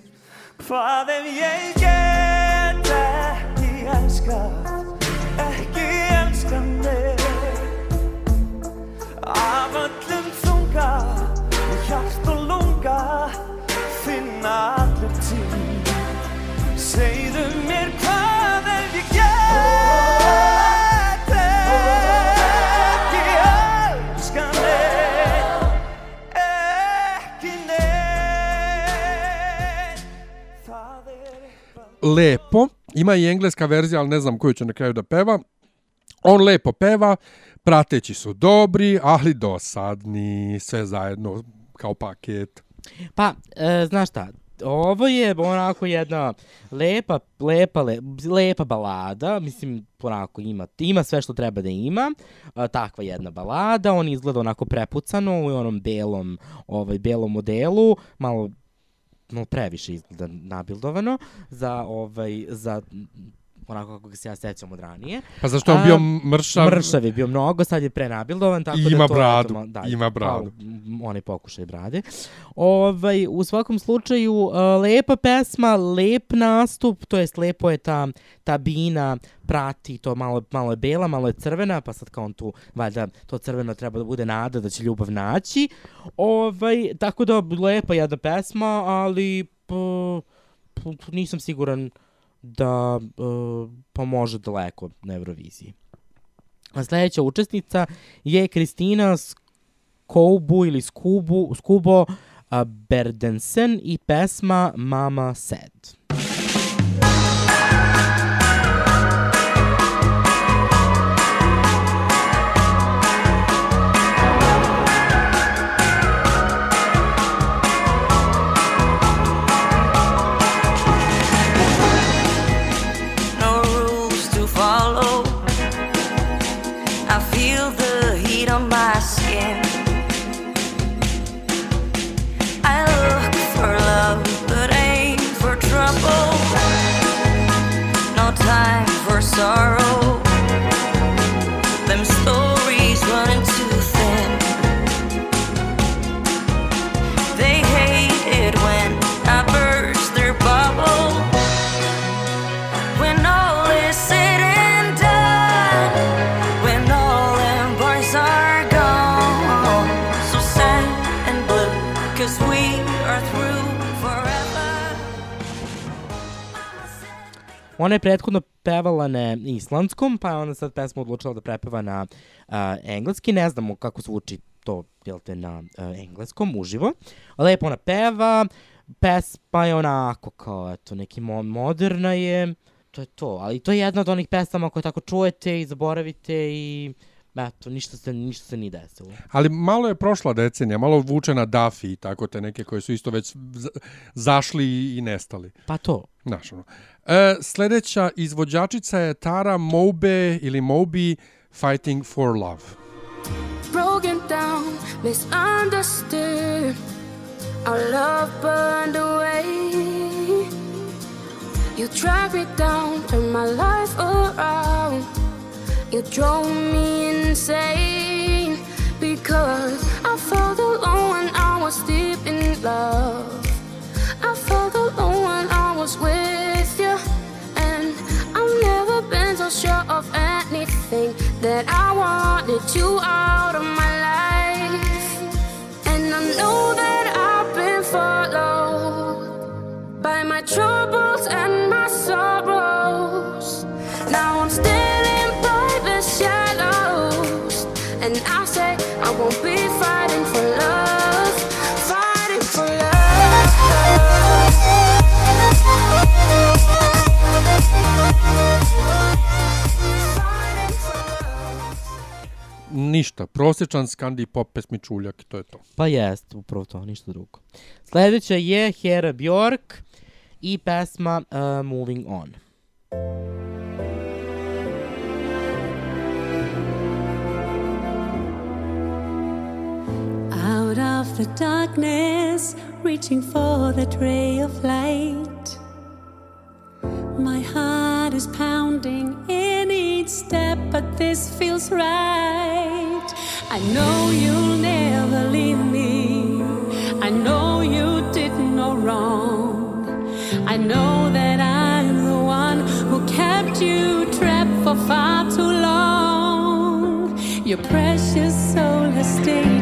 hvað ef ég get ekki elskað ekki elskað mig lepo. Ima i engleska verzija, ali ne znam koju će na kraju da peva. On lepo peva, prateći su dobri, ali dosadni, sve zajedno kao paket. Pa, e, znaš šta, ovo je onako jedna lepa, lepa, le, lepa balada, mislim, onako ima, ima sve što treba da ima, a, takva jedna balada, on izgleda onako prepucano u onom belom, ovaj, belom modelu, malo malo previše izgleda nabildovano za ovaj za onako kako ga se ja sećam od ranije. Pa zašto je on bio mršav? Mršav je bio mnogo, sad je prenabildovan, tako I da ima to bradu, eto, da, ima bradu. kao, m, onaj pokušaj brade. Ovaj, u svakom slučaju, uh, lepa pesma, lep nastup, to jest lepo je ta, ta bina prati, to malo, malo je bela, malo je crvena, pa sad kao on tu, valjda, to crveno treba da bude nada da će ljubav naći. Ovaj, tako da, lepa jedna pesma, ali p, p, nisam siguran da uh, pa može daleko na Euroviziji. A sledeća učesnica je Kristina Skoubu ili Skubu, Skubo a, Berdensen i pesma Mama Said. No rules sorrow. Them stories running too thin. They hate it when I burst their bubble. When all is and done, when all them boys are gone, so sad and blue, cause we are through forever. Pevala na islandskom, pa je onda sad pesmu odlučila da prepeva na uh, engleski. Ne znamo kako zvuči to, jel te, na uh, engleskom, uživo. Lepo ona peva, pesma je onako kao, eto, neki mo moderna je, to je to. Ali to je jedna od onih pesama koje tako čujete i zaboravite i eto, ništa se, ništa se ni desilo. Ali malo je prošla decenija, malo vuče na Duffy i tako te neke koje su isto već za- zašli i nestali. Pa to. Znaš, ono. E, sledeća izvođačica je Tara Mobe ili Moby Fighting for Love. broken down, misunderstood. Our love burned away. You tracked me down, turned my life around. You drove me insane because I felt alone when I was deep in love. I felt alone when I was with you, and I've never been so sure of anything that I wanted you out of my life. And I know that I've been followed by my troubles and my sorrows. Now I'm standing and I say I won't be fighting for love, fighting for Ništa, prosječan skandi pop pesmičuljak, to je to. Pa jest, upravo to, ništa drugo. Sledeća je Hera Bjork i pesma uh, Moving On. Out of the darkness, reaching for that ray of light. My heart is pounding in each step, but this feels right. I know you'll never leave me. I know you did no wrong. I know that I'm the one who kept you trapped for far too long. Your precious soul has stayed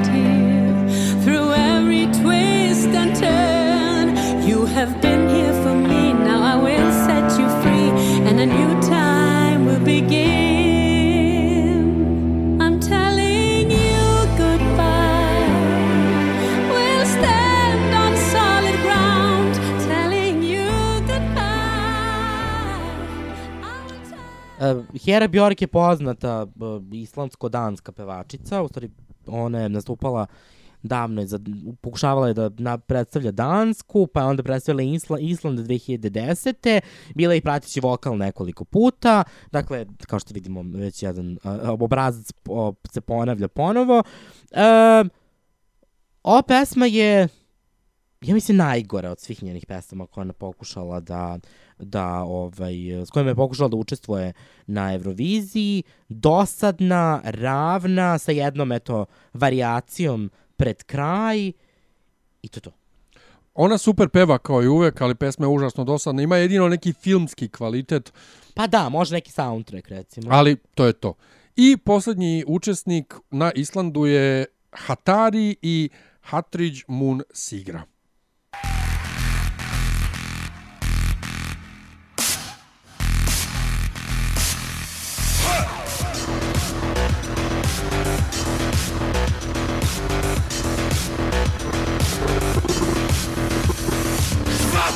Hera Bjork je poznata uh, islandsko-danska pevačica, u stvari ona je nastupala davno je za, pokušavala je da na, predstavlja Dansku, pa je onda predstavila Isla, Island 2010. Bila je i pratići vokal nekoliko puta, dakle, kao što vidimo, već jedan uh, obrazac uh, se ponavlja ponovo. Uh, ova pesma je ja mislim najgore od svih njenih pesama koje ona pokušala da da ovaj s kojima je pokušala da učestvuje na Euroviziji, dosadna, ravna sa jednom eto varijacijom pred kraj i to to. Ona super peva kao i uvek, ali pesma je užasno dosadna. Ima jedino neki filmski kvalitet, Pa da, može neki soundtrack recimo. ali to je to. I poslednji učesnik na Islandu je Hatari i Hatridge Moon Sigra.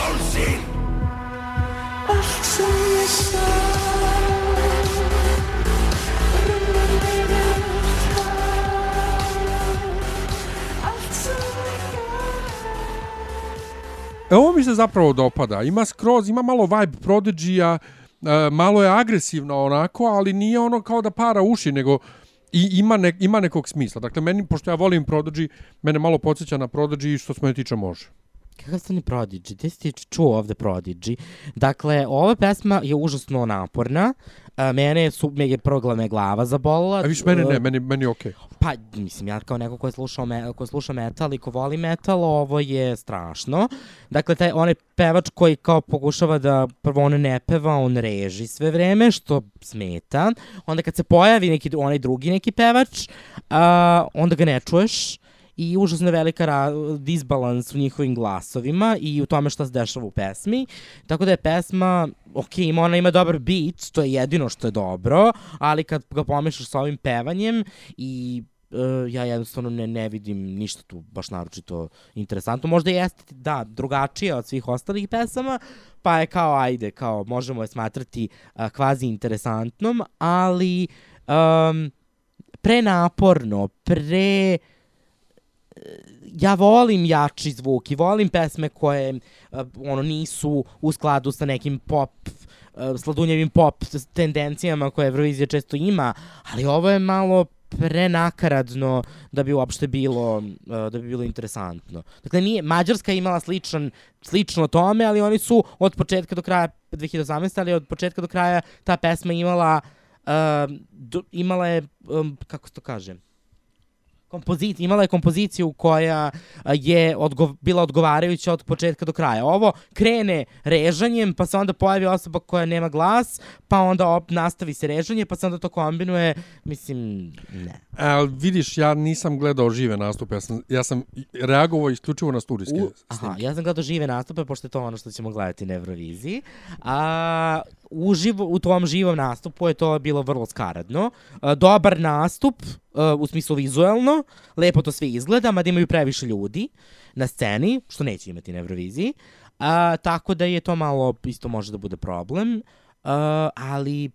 Bullshit! Achtung, ist E, ovo mi se zapravo dopada. Ima skroz, ima malo vibe prodigy e, malo je agresivno onako, ali nije ono kao da para uši, nego i ima, ne, ima nekog smisla. Dakle, meni, pošto ja volim Prodigy, mene malo podsjeća na Prodigy što se mene tiče može. Kakav ste ni Prodigy? Gde si čuo ovde Prodigy? Dakle, ova pesma je užasno naporna. A, mene su, me je prvo me glava zabolila. A viš, mene ne, E, meni, meni je okej. Pa, mislim, ja kao neko ko je slušao, me, ko sluša metal i ko voli metal, ovo je strašno. Dakle, taj, onaj pevač koji kao pokušava da prvo on ne peva, on reži sve vreme, što smeta. Onda kad se pojavi neki, onaj drugi neki pevač, a, onda ga ne čuješ i užasno velika disbalans u njihovim glasovima i u tome šta se dešava u pesmi. Tako da je pesma, ok, ima, ona ima dobar beat, to je jedino što je dobro, ali kad ga pomešaš sa ovim pevanjem i uh, ja jednostavno ne, ne vidim ništa tu baš naročito interesantno. Možda jeste, da, drugačija od svih ostalih pesama, pa je kao, ajde, kao, možemo je smatrati uh, kvazi interesantnom, ali um, prenaporno, pre ja volim jači zvuk i volim pesme koje uh, ono nisu u skladu sa nekim pop uh, sladunjevim pop tendencijama koje Eurovizija često ima, ali ovo je malo prenakaradno da bi uopšte bilo uh, da bi bilo interesantno. Dakle nije Mađarska je imala sličan slično tome, ali oni su od početka do kraja 2018, ali od početka do kraja ta pesma imala uh, imala je um, kako se to kaže kompoziciju, imala je kompoziciju koja je odgo bila odgovarajuća od početka do kraja. Ovo krene režanjem, pa se onda pojavi osoba koja nema glas, pa onda op, nastavi se režanje, pa se onda to kombinuje, mislim, ne. A, vidiš, ja nisam gledao žive nastupe, ja sam, ja sam reagovao isključivo na studijske U, aha, ja sam gledao žive nastupe, pošto je to ono što ćemo gledati na Euroviziji. A, uživo, u tom živom nastupu je to bilo vrlo skaradno. A, dobar nastup, a, u smislu vizuelno, lepo to sve izgleda, mada imaju previše ljudi na sceni, što neće imati na Euroviziji. A, tako da je to malo, isto može da bude problem. A, ali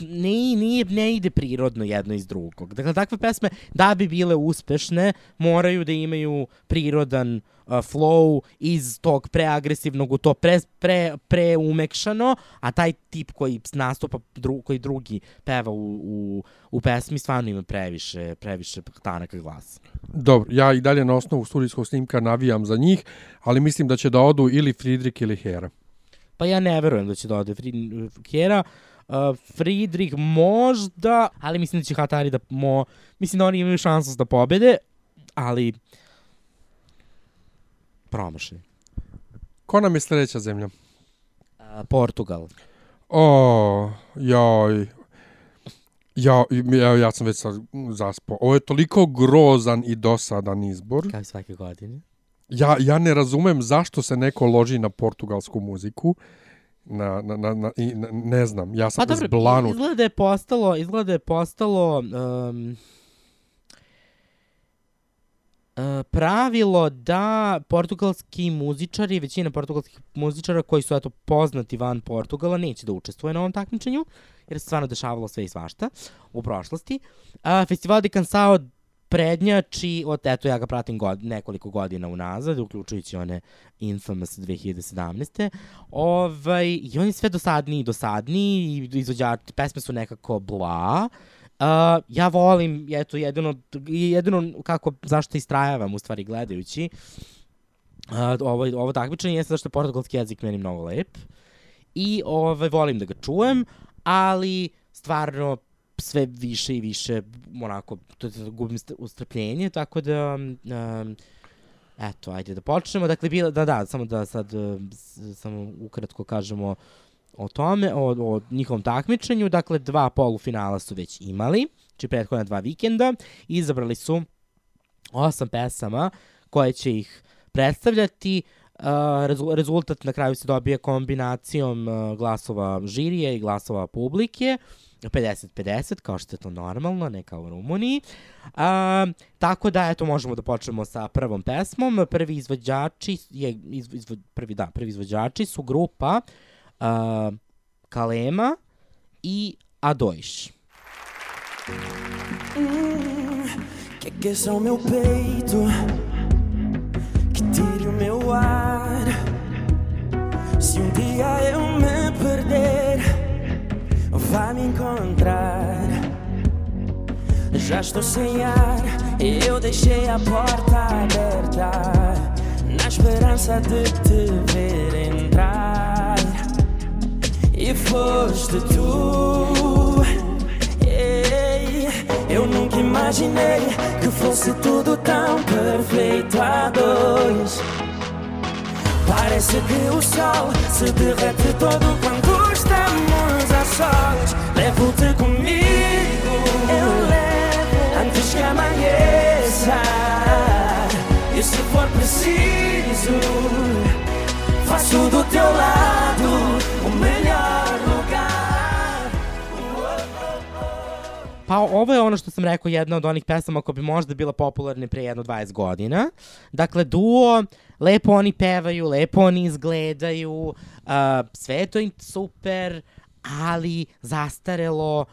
ne, nije, ne ide prirodno jedno iz drugog. Dakle, takve pesme, da bi bile uspešne, moraju da imaju prirodan uh, flow iz tog preagresivnog u to pre, pre, preumekšano, a taj tip koji nastupa, dru, koji drugi peva u, u, u pesmi, stvarno ima previše, previše tanaka glasa. Dobro, ja i dalje na osnovu studijskog snimka navijam za njih, ali mislim da će da odu ili Friedrich ili Hera. Pa ja ne verujem da će da ode Fri- Kjera. Uh, Friedrich možda, ali mislim da će Hatari da mo... Mislim da oni imaju šansu da pobede, ali promašaj. Ko nam je sljedeća zemlja? Uh, Portugal. O, joj. Ja, ja, ja sam već sad zaspao. Ovo je toliko grozan i dosadan izbor. Kao i svake godine. Ja, ja ne razumem zašto se neko loži na portugalsku muziku. Na, na, na, na, i, na, ne znam, ja sam Pa dobro, zblanut. izgleda da je postalo, izgleda da je postalo um, pravilo da portugalski muzičari, većina portugalskih muzičara koji su eto poznati van Portugala neće da učestvuje na ovom takmičenju, jer se stvarno dešavalo sve i svašta u prošlosti. Festival de Cansao prednjači, od, eto ja ga pratim god, nekoliko godina unazad, uključujući one Infamous 2017. Ovaj, I on je sve dosadniji i dosadniji, i izvođači, pesme su nekako bla. Uh, ja volim, eto, jedino, jedino kako, zašto istrajavam u stvari gledajući, uh, ovo, ovo takmičenje jeste zašto je portugalski jezik meni mnogo lep. I ovaj, volim da ga čujem, ali stvarno sve više i više onako to, to, gubim st- ustrpljenje, tako da um, eto, ajde da počnemo. Dakle, bila, da, da, samo da sad uh, s- samo ukratko kažemo o tome, o, o njihovom takmičenju. Dakle, dva polufinala su već imali, znači prethodna dva vikenda. Izabrali su osam pesama koje će ih predstavljati. Uh, rezu- rezultat na kraju se dobije kombinacijom uh, glasova žirije i glasova publike. 50-50, kao što je to normalno, ne kao u Rumuniji. A, tako da, eto, možemo da počnemo sa prvom pesmom. Prvi izvođači, je, izvo, izvo, prvi, da, prvi izvođači su grupa a, Kalema i Adoish. Que aqueça o meu peito, que tire o meu ar. Se um dia eu me perder, vai me encontrar. Já estou sem ar, eu deixei a porta aberta, na esperança de te ver entrar. E foste tu. Eu nunca imaginei que fosse tudo tão perfeito a dois. Parece que o sol se derrete todo quando sós. Levo-te comigo, eu levo antes que amanheça. E se for preciso, faço do teu lado o melhor lugar. Pa ovo je ono što sam rekao, jedna od onih pesama koja bi možda bila popularna pre jedno 20 godina. Dakle, duo, lepo oni pevaju, lepo oni izgledaju, uh, sve je to super, ali zastarelo,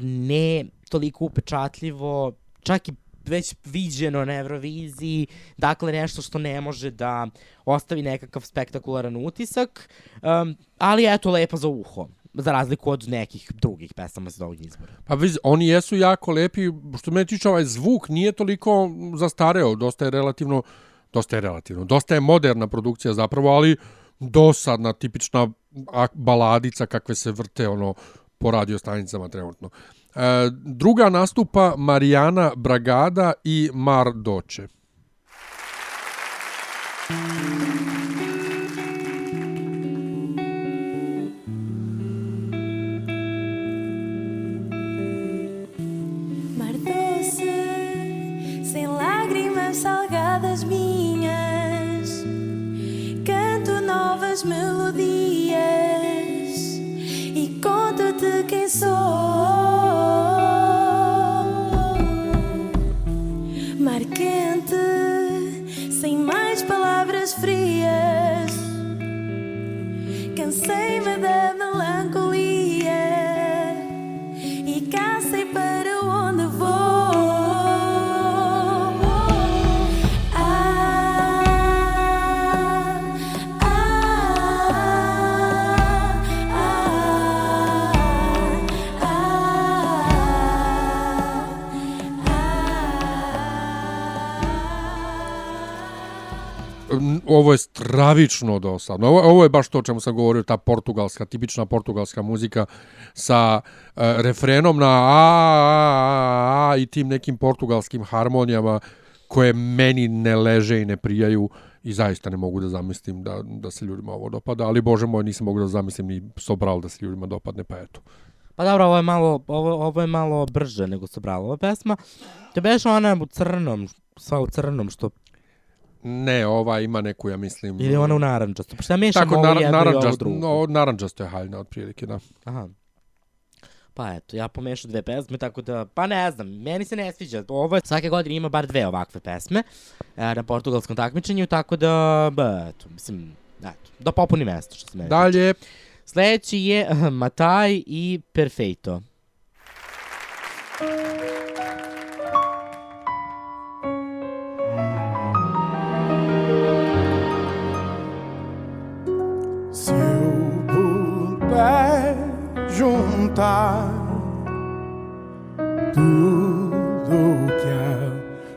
ne toliko upečatljivo, čak i već viđeno na Euroviziji, dakle nešto što ne može da ostavi nekakav spektakularan utisak, um, ali eto lepo za uho za razliku od nekih drugih pesama sa ovog izbora. Pa viz, oni jesu jako lepi, što me tiče ovaj zvuk nije toliko zastareo, dosta je relativno, dosta je relativno, dosta je moderna produkcija zapravo, ali dosadna, tipična baladica kakve se vrte ono po radio stanicama trenutno. E, druga nastupa Marijana Bragada i Mar Doče. Mar doce, sem lágrimas salgadas minhas, canto novas melodias frias, cansei-me da melancolia Ovo je stravično dosadno. Ovo, ovo je baš to o čemu sam govorio, ta portugalska, tipična portugalska muzika sa e, refrenom na a, a, a, a i tim nekim portugalskim harmonijama koje meni ne leže i ne prijaju i zaista ne mogu da zamislim da, da se ljudima ovo dopada, ali bože moj nisam mogu da zamislim ni Sobral da se ljudima dopadne, pa eto. Pa dobro, ovo je malo, ovo, ovo je malo brže nego Sobralova pesma. To beš ona u crnom, sva u crnom, što... Ne, ova ima neku, ja mislim... Ili ona u narančasto. Pa šta mešamo Tako, ovo nar, jedno i naranđast, drugo? no, naranđasto je haljna otprilike, da. Aha. Pa eto, ja pomešao dve pesme, tako da, pa ne znam, meni se ne sviđa. Ovo je, svake godine ima bar dve ovakve pesme e, na portugalskom takmičenju, tako da, ba, eto, mislim, eto, da popuni mesto što se mene Dalje. tiče. Sledeći je [LAUGHS] Mataj i Perfeito. Puder juntar tudo que há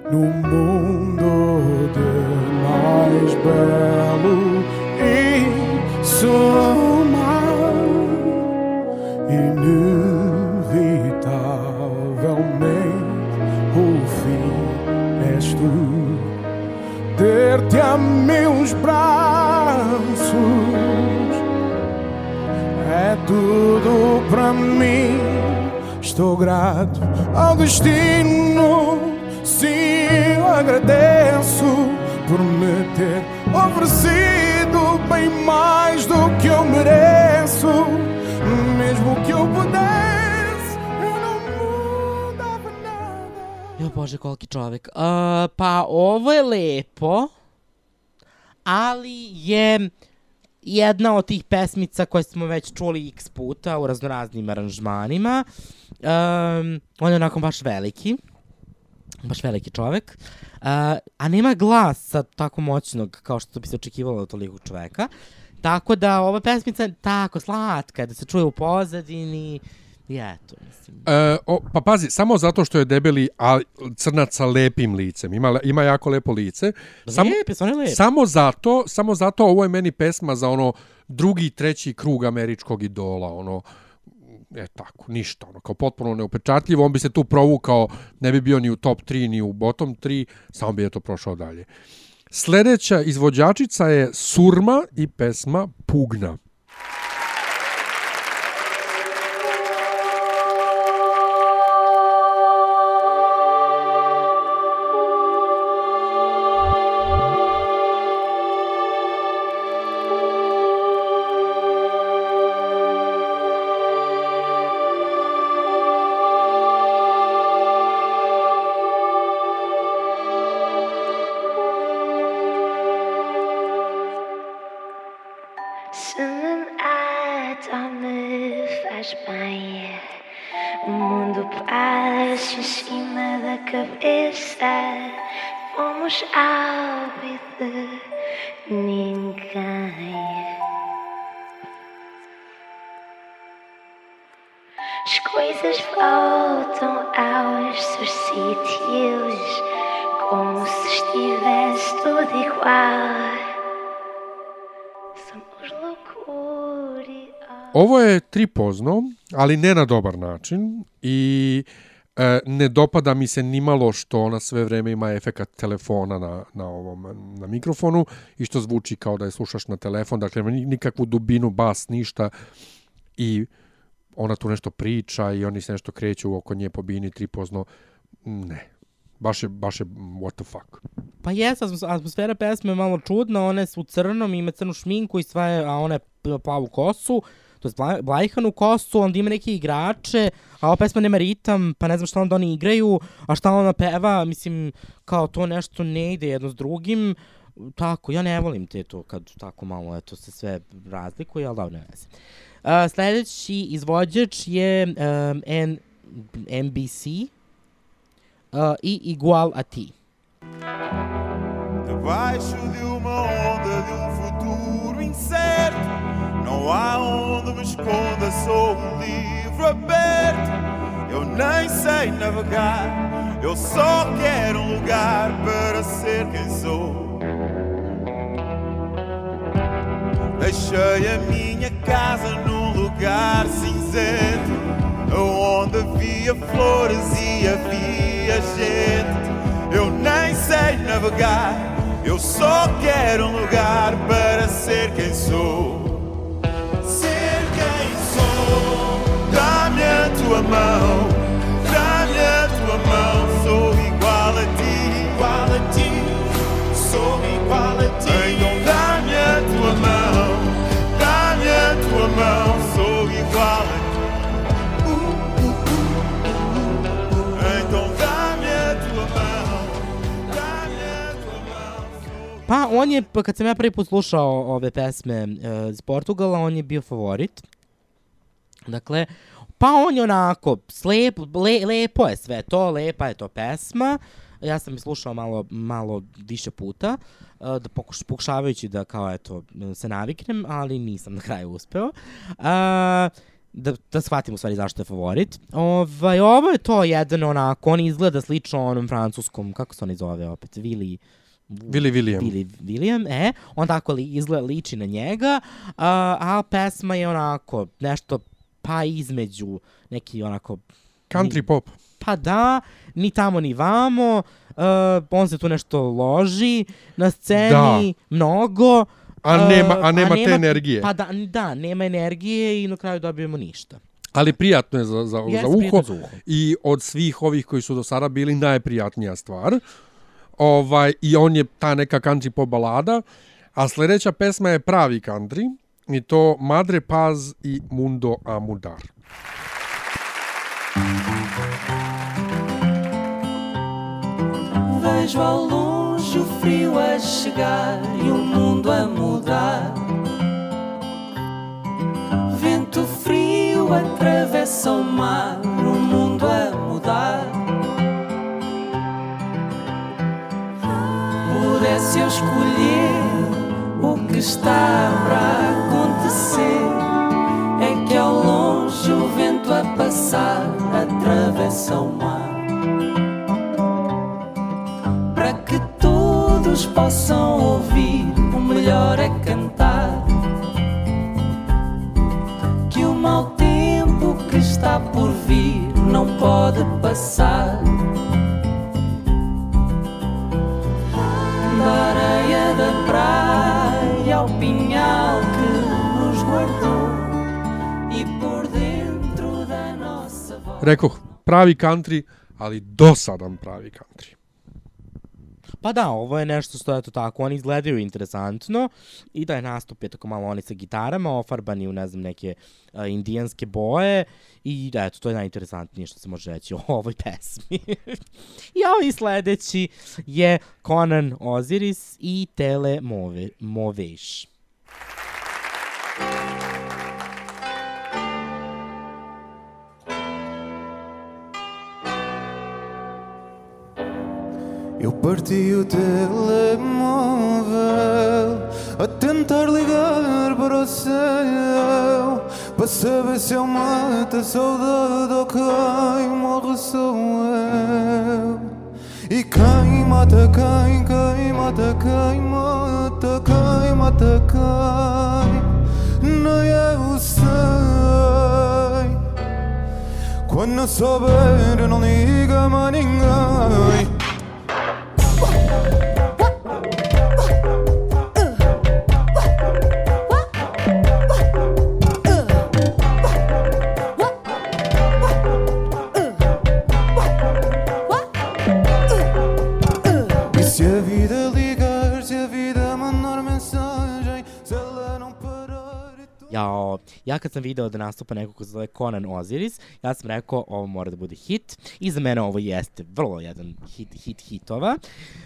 no mundo de mais belo e somar inevitavelmente o fim és tu. Ter-te a meus braços tudo para mim. Estou grato ao destino, sim, eu agradeço por me ter oferecido bem mais do que eu mereço. Mesmo que eu pudesse, eu não mudava nada. Jo bože, koliki čovek. Uh, pa ovo je lepo, ali je jedna od tih pesmica koje smo već čuli x puta u raznoraznim aranžmanima. Um, on je onako baš veliki. Baš veliki čovek. Uh, a nema glasa tako moćnog kao što bi se očekivalo od tolikog čoveka. Tako da ova pesmica je tako slatka, da se čuje u pozadini. I eto, mislim. E, o, pa pazi, samo zato što je debeli a, crnac sa lepim licem. Ima, ima jako lepo lice. Lepe su, one lepe. Samo zato, samo zato ovo je meni pesma za ono drugi, treći krug američkog idola. Ono, e tako, ništa. Ono, kao potpuno neupečatljivo. On bi se tu provukao, ne bi bio ni u top 3, ni u bottom 3, samo bi je to prošao dalje. Sljedeća izvođačica je Surma i pesma Pugna. Tripozno, ali ne na dobar način i e, ne dopada mi se nimalo što ona sve vreme ima efekat telefona na, na ovom na mikrofonu i što zvuči kao da je slušaš na telefon, dakle ni- nikakvu dubinu, bas, ništa i ona tu nešto priča i oni se nešto kreću oko nje po bini tripozno. Ne. Baš je, baš je what the fuck. Pa jes, atmos- atmosfera pesme je malo čudna, one su u crnom, ima crnu šminku i sve, a one p- plavu kosu, to je bla- blajhanu kosu, onda ima neke igrače, a ova pesma nema ritam, pa ne znam šta onda oni igraju, a šta ona peva, mislim, kao to nešto ne ide jedno s drugim, tako, ja ne volim te to kad tako malo, eto, se sve razlikuje, ali dobro, ne veze. Uh, sledeći izvođač je um, N, NBC uh, i Igual a ti. Debaixo de uma onda de um futuro incerto Não há onde me esconda, sou um livro aberto. Eu nem sei navegar Eu só quero um lugar para ser quem sou. Deixei a minha casa num lugar cinzento Onde havia flores e havia gente. Eu nem sei navegar Eu só quero um lugar para ser quem sou tua mão Dá-me a tua mão Sou igual a ti Igual a ti Sou igual a ti Então dá-me a tua mão Dá-me a tua mão Sou igual a ti Então Dá-me a tua mão Pa on je, pa kad sam ja prvi put slušao ove pesme uh, iz Portugala, on je bio favorit. Dakle, pa on je onako, slep, le, lepo je sve to, lepa je to pesma. Ja sam je slušao malo, malo više puta, uh, da pokuš, pokušavajući da kao eto, se naviknem, ali nisam na kraju uspeo. Uh, da, da shvatim u stvari zašto je favorit. Ovaj, ovo je to jedan onako, on izgleda slično onom francuskom, kako se on zove opet, Willy... Willy William. Willy William, e, on tako li, izgleda, liči na njega, a, a pesma je onako nešto pa između neki onako... Country ni- pop. Pa da, ni tamo ni vamo, uh, on se tu nešto loži na sceni, mnogo. A uh, nema- a nema te energije. Pa da, da, nema energije i na kraju dobijemo ništa. Ali prijatno je za, za, Jeste, za, uho za uho. i od svih ovih koji su do sada bili najprijatnija stvar. Ovaj, I on je ta neka country pop balada. A sljedeća pesma je pravi country i to Madre Paz i Mundo Amudar. Vejo ao longe o frio a chegar e o mundo a mudar. Vento frio atravessa o mar, o mundo a mudar. Pudesse eu escolher o que está para acontecer é que ao longe o vento a passar atravessa o mar. Para que todos possam ouvir, o melhor é cantar. Que o mau tempo que está por vir não pode passar. Da areia da praia ao pinhal que nos guardou e por dentro da nossa voz. Rekoh, pravi country, ali dosadan pravi country. Pa da, ovo je nešto što eto tako, oni izgledaju interesantno i da je nastup je tako malo oni sa gitarama ofarbani u ne znam neke uh, indijanske boje i da, eto to je najinteresantnije što se može reći o [LAUGHS] ovoj pesmi. [LAUGHS] I ovaj sledeći je Conan Osiris i Tele Move, Moveš. Eu parti o telemóvel a tentar ligar para o céu para saber se eu mato a saudade ou quem morre sou eu. E quem mata quem, quem mata quem, mata quem, mata quem, nem eu sei. Quando souber, não liga mais ninguém. Ja kad sam video da nastupa neko ko se zove Conan Osiris, ja sam rekao ovo mora da bude hit i za mene ovo jeste vrlo jedan hit, hit hitova.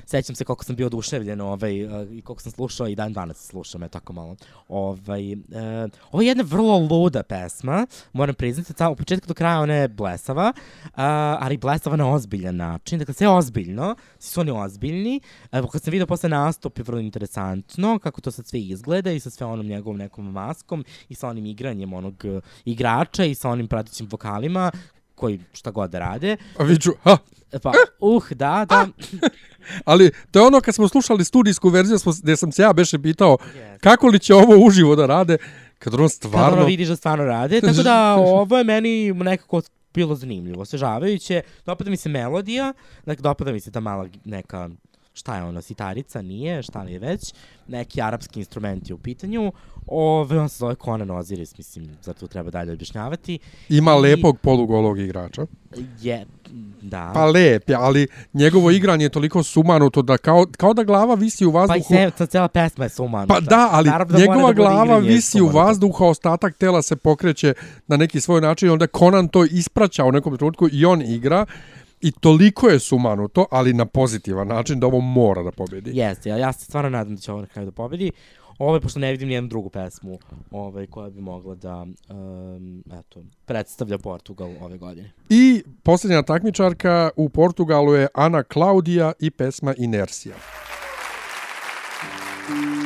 Sećam se koliko sam bio oduševljen ovaj, uh, i koliko sam slušao i dan danas slušam, je tako malo. Ovaj, uh, ovo je jedna vrlo luda pesma, moram priznati, ta, u početku do kraja ona je blesava, uh, ali blesava na ozbiljan način, dakle sve je ozbiljno, svi su oni ozbiljni. Evo, kad sam video posle nastup je vrlo interesantno kako to sad sve izgleda i sa sve onom njegovom nekom maskom i sa onim igranjem onog uh, igrača i sa onim pratećim vokalima koji šta god da rade. A viču, ha! Pa, uh, da, da. Ali to je ono kad smo slušali studijsku verziju smo, gde sam se ja beše pitao kako li će ovo uživo da rade, kad on Kad stvarno... ono vidiš da stvarno rade, tako da [LAUGHS] ovo je meni nekako bilo zanimljivo, osvežavajuće. Dopada mi se melodija, dakle dopada mi se ta mala neka šta je ono, sitarica, nije, šta li je već, neki arapski instrument je u pitanju, ove, on se zove Conan Osiris, mislim, zar tu treba dalje objašnjavati. Ima I lepog polugolog igrača. Je, da. Pa lep je, ali njegovo igranje je toliko sumanuto da kao, kao da glava visi u Pa i vazduhu. se, ta cijela pesma je sumanuta. Pa da, ali Naravno da njegova da glava visi u vazduhu, a ostatak tela se pokreće na neki svoj način i onda Conan to ispraća u nekom trenutku i on igra i toliko je sumanuto, ali na pozitivan način da ovo mora da pobedi. Jeste, ja, ja se stvarno nadam da će ovo na kraju da pobedi. Ovo pošto ne vidim nijednu drugu pesmu ovaj, koja bi mogla da um, eto, predstavlja Portugal ove godine. I posljednja takmičarka u Portugalu je Ana Claudia i pesma Inersija. Me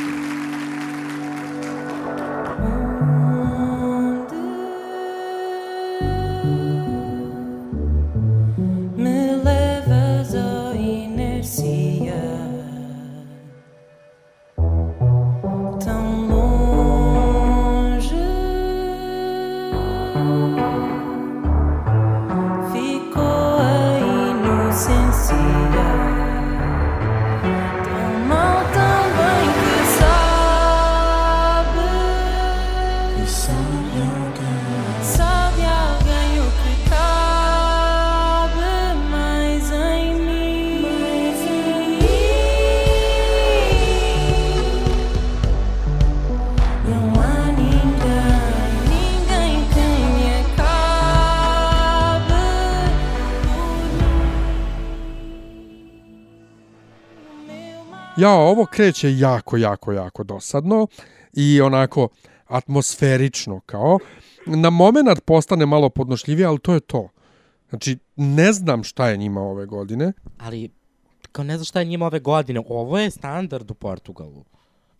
Ja, ovo kreće jako, jako, jako dosadno i onako atmosferično kao. Na moment postane malo podnošljivije, ali to je to. Znači, ne znam šta je njima ove godine. Ali, kao ne znam šta je njima ove godine, ovo je standard u Portugalu.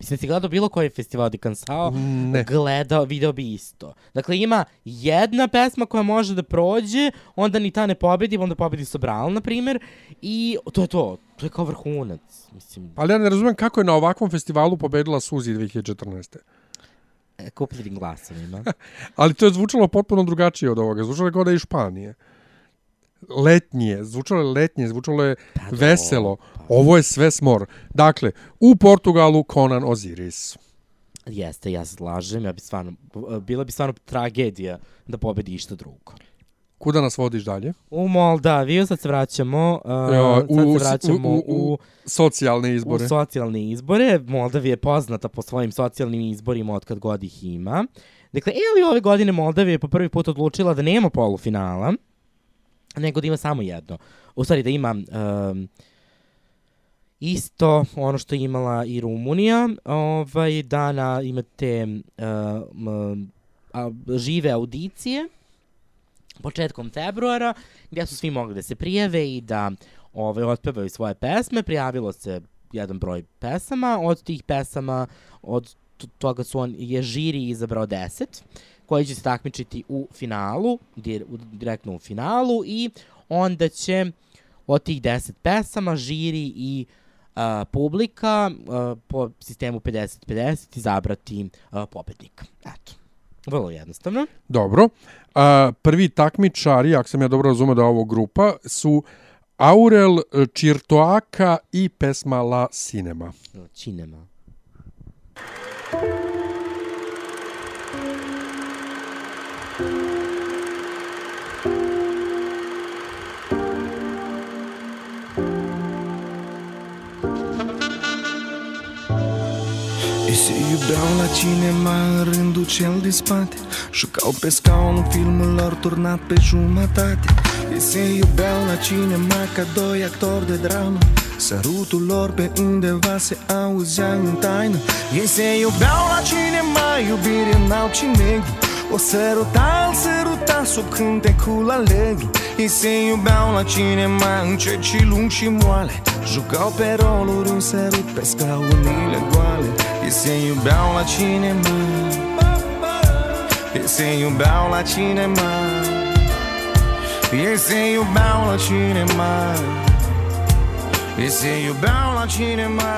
Mislim, si gledao bilo koji festival di Kansao, Ne. gledao, video bi isto. Dakle, ima jedna pesma koja može da prođe, onda ni ta ne pobedi, onda pobedi Sobral, na primjer, i to je to. To je kao vrhunac. Mislim, Ali ja ne razumem kako je na ovakvom festivalu pobedila Suzi 2014. e, kupljenim glasovima. [LAUGHS] Ali to je zvučalo potpuno drugačije od ovoga. Zvučalo je kao da je iz Španije. Letnije, zvučalo je letnije, zvučalo je veselo. Ovo je sve smor. Dakle, u Portugalu Conan Osiris. Jeste, ja se slažem, ja bi stvarno, bila bi stvarno tragedija da pobedi išta drugo. Kuda nas vodiš dalje? U Moldaviju sad se vraćamo, uh, sad se vraćamo u, u, u socijalne izbore. U socijalne izbore. Moldavija je poznata po svojim socijalnim izborima od kad god ih ima. Dakle, ili ove godine Moldavija je po prvi put odlučila da nema polufinala, nego da ima samo jedno. U stvari da ima um, isto ono što je imala i Rumunija, ovaj, da na, imate um, a, žive audicije početkom februara, gdje su svi mogli da se prijave i da ovaj, otpevaju svoje pesme. Prijavilo se jedan broj pesama. Od tih pesama, od toga su on, je žiri izabrao 10, koji će se takmičiti u finalu, dir, u, direktno u finalu i onda će od tih 10 pesama žiri i a, publika a, po sistemu 50-50 izabrati a, pobednika. Eto. Vrlo jednostavno. Dobro. A, prvi takmičari, ako sam ja dobro razumio da je ovo grupa, su Aurel Čirtoaka i pesma La Cinema. Cinema. Și iubeau la cinema în rândul cel de spate. Jucau pe scaunul filmul lor turnat pe jumătate. Ei se iubeau la cinema ca doi actori de dramă. Sărutul lor pe undeva se auzea în taină. Ei se iubeau la cinema, iubire înalt și negru. O săruta, îl săruta sub cântecul alegru. Ei se iubeau la cinema, încet și lung și moale. Jucau pe roluri un sărut pe scaunile goale Ei se iubeau la cinema Ei se iubeau la cinema Ei se iubeau la cinema Ei se iubeau la cinema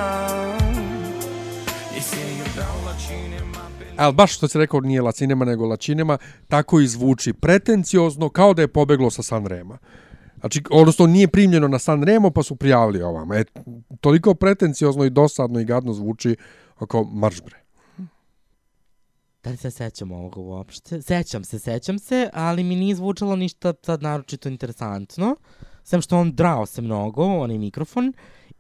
Ei se iubeau la cinema Ali baš što si rekao nije La Cinema nego La Cinema, tako i zvuči pretenciozno kao da je pobeglo sa Sanrema. Znači, odnosno nije primljeno na Sanremo pa su prijavili ovama. E, toliko pretenciozno i dosadno i gadno zvuči oko marš bre. Da li se sećam ovoga uopšte? Sećam se, sećam se, ali mi nije zvučalo ništa sad naročito interesantno. Sem što on drao se mnogo, onaj mikrofon,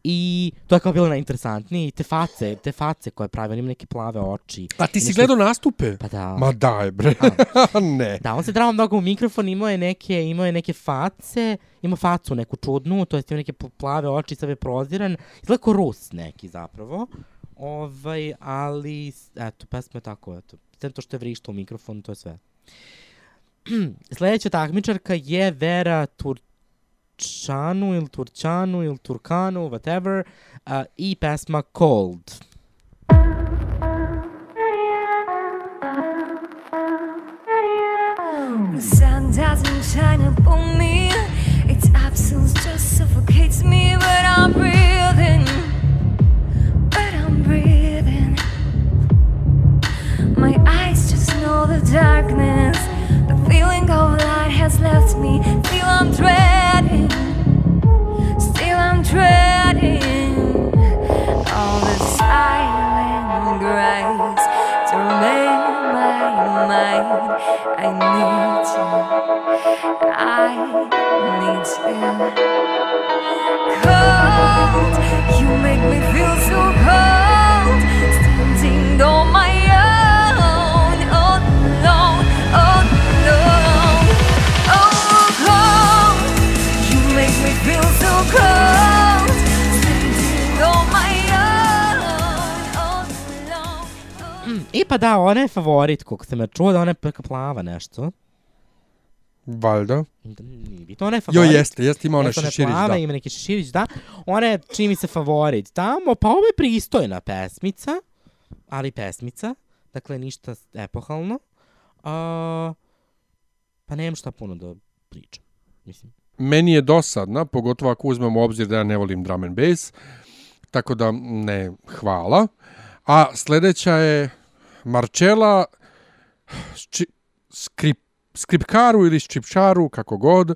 i to je kao bilo najinteresantnije. I te face, te face koje pravi, on ima neke plave oči. A ti si nešto- gledao nastupe? Pa da. Ma daj bre. [LAUGHS] ne. Da, on se drao mnogo u mikrofon, imao je neke, imao je neke face, ima facu neku čudnu, to jest ima neke pl- plave oči, sad je proziran, izgleda kao Rus neki zapravo. Ovaj, ali, eto, pesma je tako, eto. Sem to što je vrišta u mikrofon, to je sve. [CLEARS THROAT] Sljedeća takmičarka je Vera Turčanu ili Turčanu ili Turkanu, whatever, uh, i pesma Cold. Pa da, ona je favorit, koliko sam ja čuo da ona je plava nešto. Valjda. Nije bitno, ona je Jo, favorit. jeste, jeste, ima ona Jeste, je šeširić, plava, da. Ima neki šeširić, da. Ona je, čini mi se, favorit tamo, pa ovo je pristojna pesmica. ali pesmica, dakle ništa epohalno. A, pa nemam šta puno da pričam, mislim. Meni je dosadna, pogotovo ako uzmemo u obzir da ja ne volim drum and bass, tako da ne hvala. A sledeća je Marčela šči, skrip, skripkaru ili ščipčaru, kako god,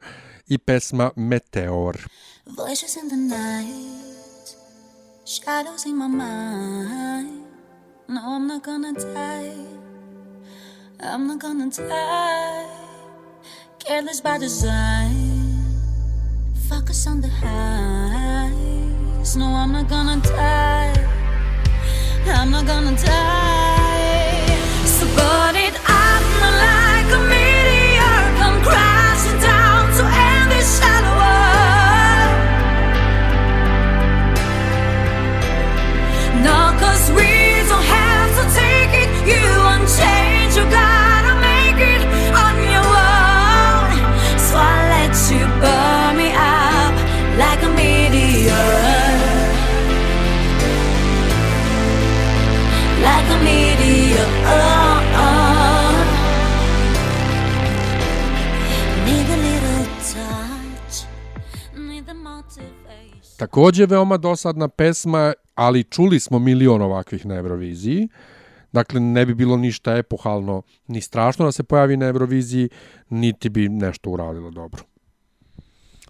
i pesma Meteor. Voices in the night, shadows in my mind. No, I'm not gonna die. I'm not gonna die. Careless by design. Focus on the highs. No, I'm not gonna die. I'm not gonna die. Takođe veoma dosadna pesma, ali čuli smo milion ovakvih na Euroviziji. Dakle, ne bi bilo ništa epohalno ni strašno da se pojavi na Euroviziji, niti bi nešto uradilo dobro.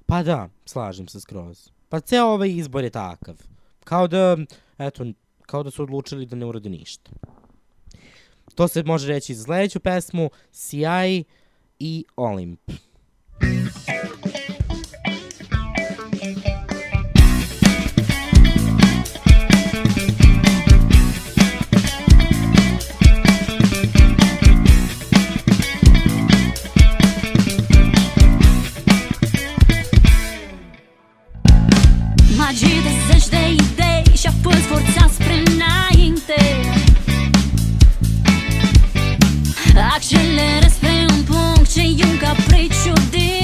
Pa da, slažem se skroz. Pa ceo ovaj izbor je takav. Kao da, eto, kao da su odlučili da ne urade ništa. To se može reći za sledeću pesmu, Sjaj i Olimp. Magii forța spre înainte. Acceleră spre un punct Ce e un capriciu din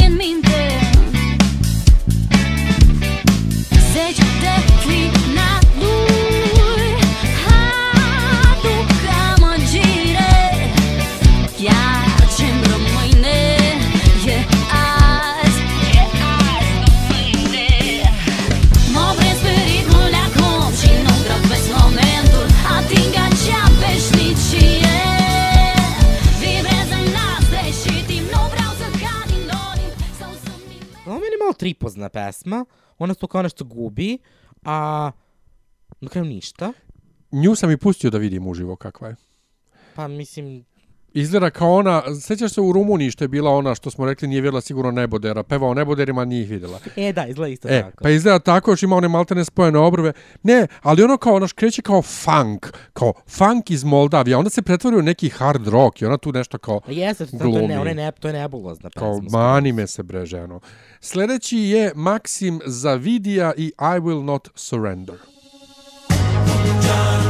pesma, ona se tu kao nešto gubi, a na kraju ništa. Nju sam i pustio da vidim uživo kakva je. Pa mislim, Izgleda kao ona, sećaš se u Rumuniji što je bila ona što smo rekli nije vjerila sigurno nebodera, peva o neboderima, nije ih vidjela. [LAUGHS] e da, izgleda isto E, tako. pa izgleda tako, još ima one maltene spojene obrve. Ne, ali ono kao, ono kreće kao funk, kao funk iz Moldavije, onda se pretvori u neki hard rock i ona tu nešto kao A jeste, to, to, glumi. je ne, ona ne, to je nebulozna pesma. Kao, mani me se bre, ženo. Sledeći je Maksim Zavidija i I Will Not Surrender. Tell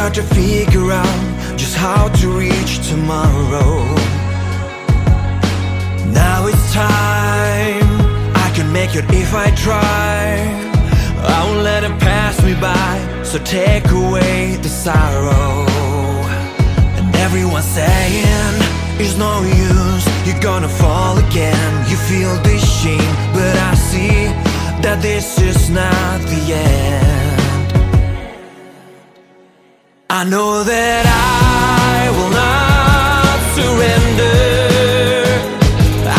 Try to figure out just how to reach tomorrow. Now it's time. I can make it if I try. I won't let it pass me by. So take away the sorrow. And everyone's saying it's no use. You're gonna fall again. You feel this shame, but I see that this is not the end. I know that I will not surrender.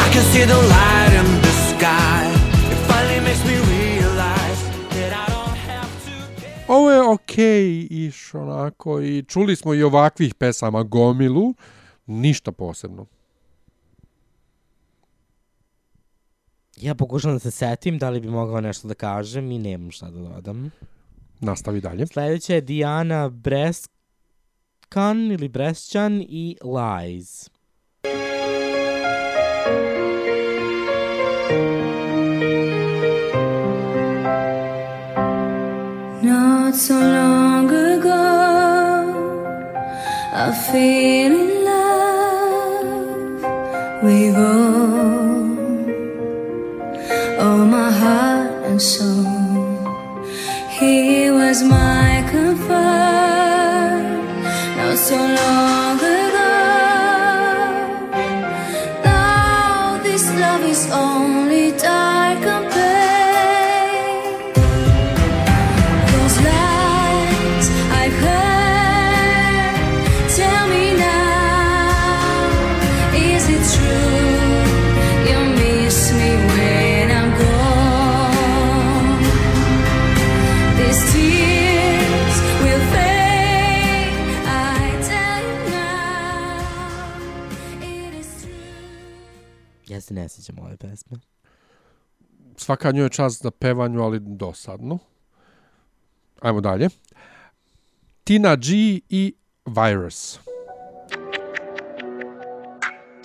I can see the light in the sky. It finally makes me realize that I don't have to. Ovo je okej iš onako i čuli smo i ovakvih pesama gomilu, ništa posebno. Ja pokušam da se setim da li bi mogao nešto da kažem i nemam šta da dodam. Nastavi dalje. Sledeća je Diana Breskan ili Bresćan i Lies. Not so long ago, I feel in love with all, all my heart and soul. Was my comfort, not so long se ne sjećam ove pesme. Svaka njoj je čast za pevanju, ali dosadno. Ajmo dalje. Tina G i Virus.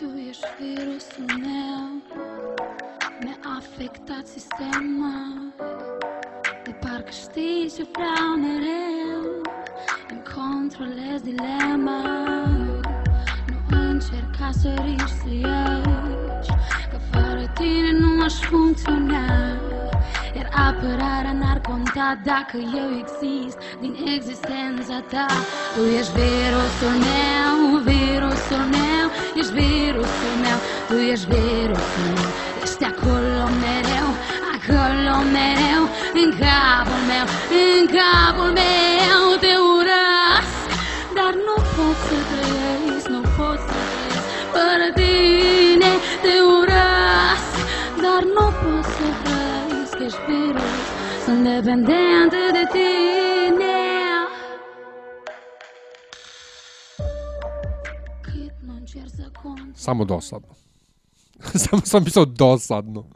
Du és virusunea neafectat sistemul De parcă știi ce vreau mereu Îmi controlez dilema Nu încerca să riști fără tine nu aș funcționa. Iar apărarea n-ar conta dacă eu exist Din existența ta. Tu ești virusul meu, virusul meu Ești virusul meu, tu ești virusul meu. Ești acolo mereu, acolo mereu În capul meu, în capul meu. Te urăsc, dar nu pot să trăiesc Nu pot să trăiesc fără tine Ești virus, sunt dependentă de să cont Samo dosadno. [LAUGHS] Samo sam pisao dosadno.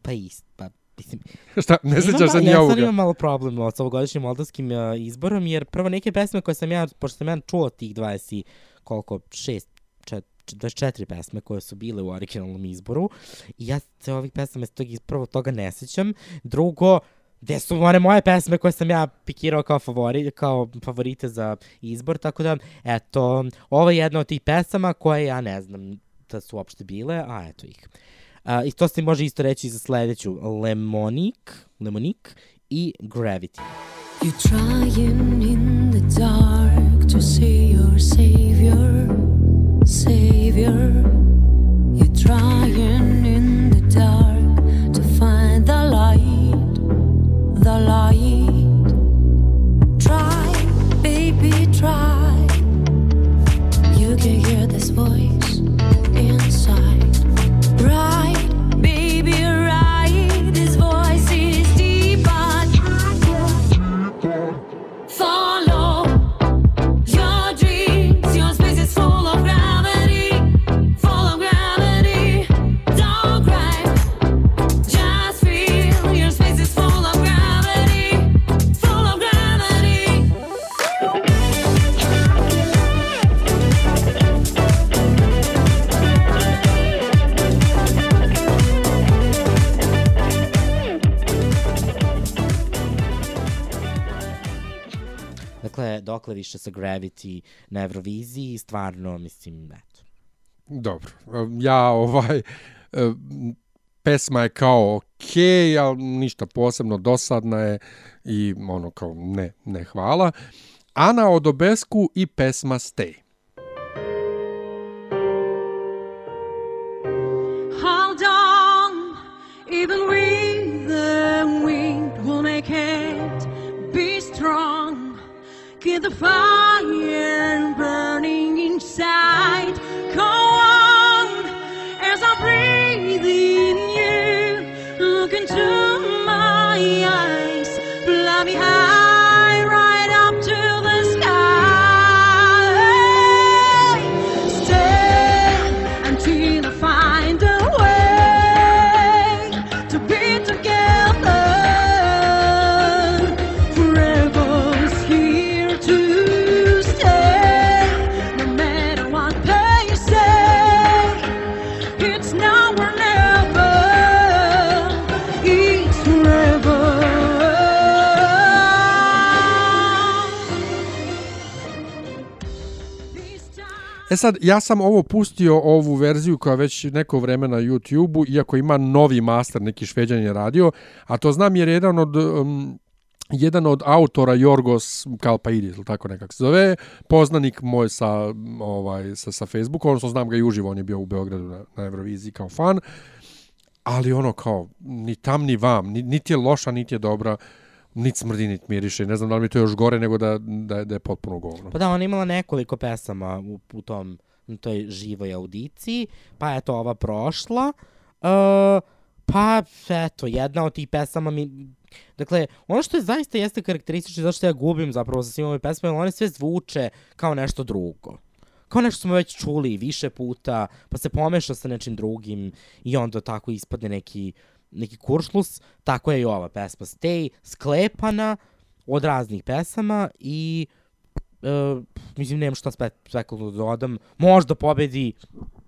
Pa ist, pa mislim... Šta, ne Imam sjećaš se ni Ja ovoga? imam malo problem s ovogodišnjim moldavskim uh, izborom, jer prvo neke pesme koje sam ja, pošto sam ja čuo tih 20, i koliko, 6, 24 pesme koje su bile u originalnom izboru, i ja se ovih pesama s tog iz- prvo toga ne sjećam. Drugo, gde su one moje pesme koje sam ja pikirao kao, favori, kao favorite za izbor, tako da, eto, ovo je jedna od tih pesama koje ja ne znam da su uopšte bile, a eto ih. A, I to se može isto reći za sledeću. Lemonic, Lemonic i Gravity. You're trying in the dark to see your savior, savior. You're trying in the dark to find the light, the light. Dakle, dokle više sa Gravity na Euroviziji, stvarno, mislim, eto. Dobro. Ja ovaj... e, Pesma je kao okej, ali ništa posebno dosadna je i ono kao ne, ne hvala. Ana Odobesku i pesma Stay. Hold on, even with keep the fire burning inside. E sad, ja sam ovo pustio, ovu verziju koja već neko vreme na YouTube-u, iako ima novi master, neki šveđan je radio, a to znam jer je jedan od... Um, jedan od autora Jorgos Kalpaidis, ili tako nekak se zove, poznanik moj sa, ovaj, sa, sa Facebooka, odnosno znam ga i uživo, on je bio u Beogradu na, na Euroviziji kao fan, ali ono kao, ni tam ni vam, ni, niti je loša, niti je dobra, niti smrdi, niti miriše, ne znam da li mi je to još gore nego da, da, je- da je potpuno govno. Pa da, ona je imala nekoliko pesama u, u tom u toj živoj audiciji, pa eto ova prošla. Uh, pa eto, jedna od tih pesama mi... Dakle, ono što je zaista jeste karakteristično zašto ja gubim zapravo sa svim ovim pesmama, one sve zvuče kao nešto drugo. Kao nešto smo već čuli više puta, pa se pomeša sa nečim drugim i onda tako ispadne neki, neki kuršlus. Tako je i ova pesma Stay, sklepana od raznih pesama i uh, mislim, nemam šta spe, spekulno da dodam. Možda pobedi,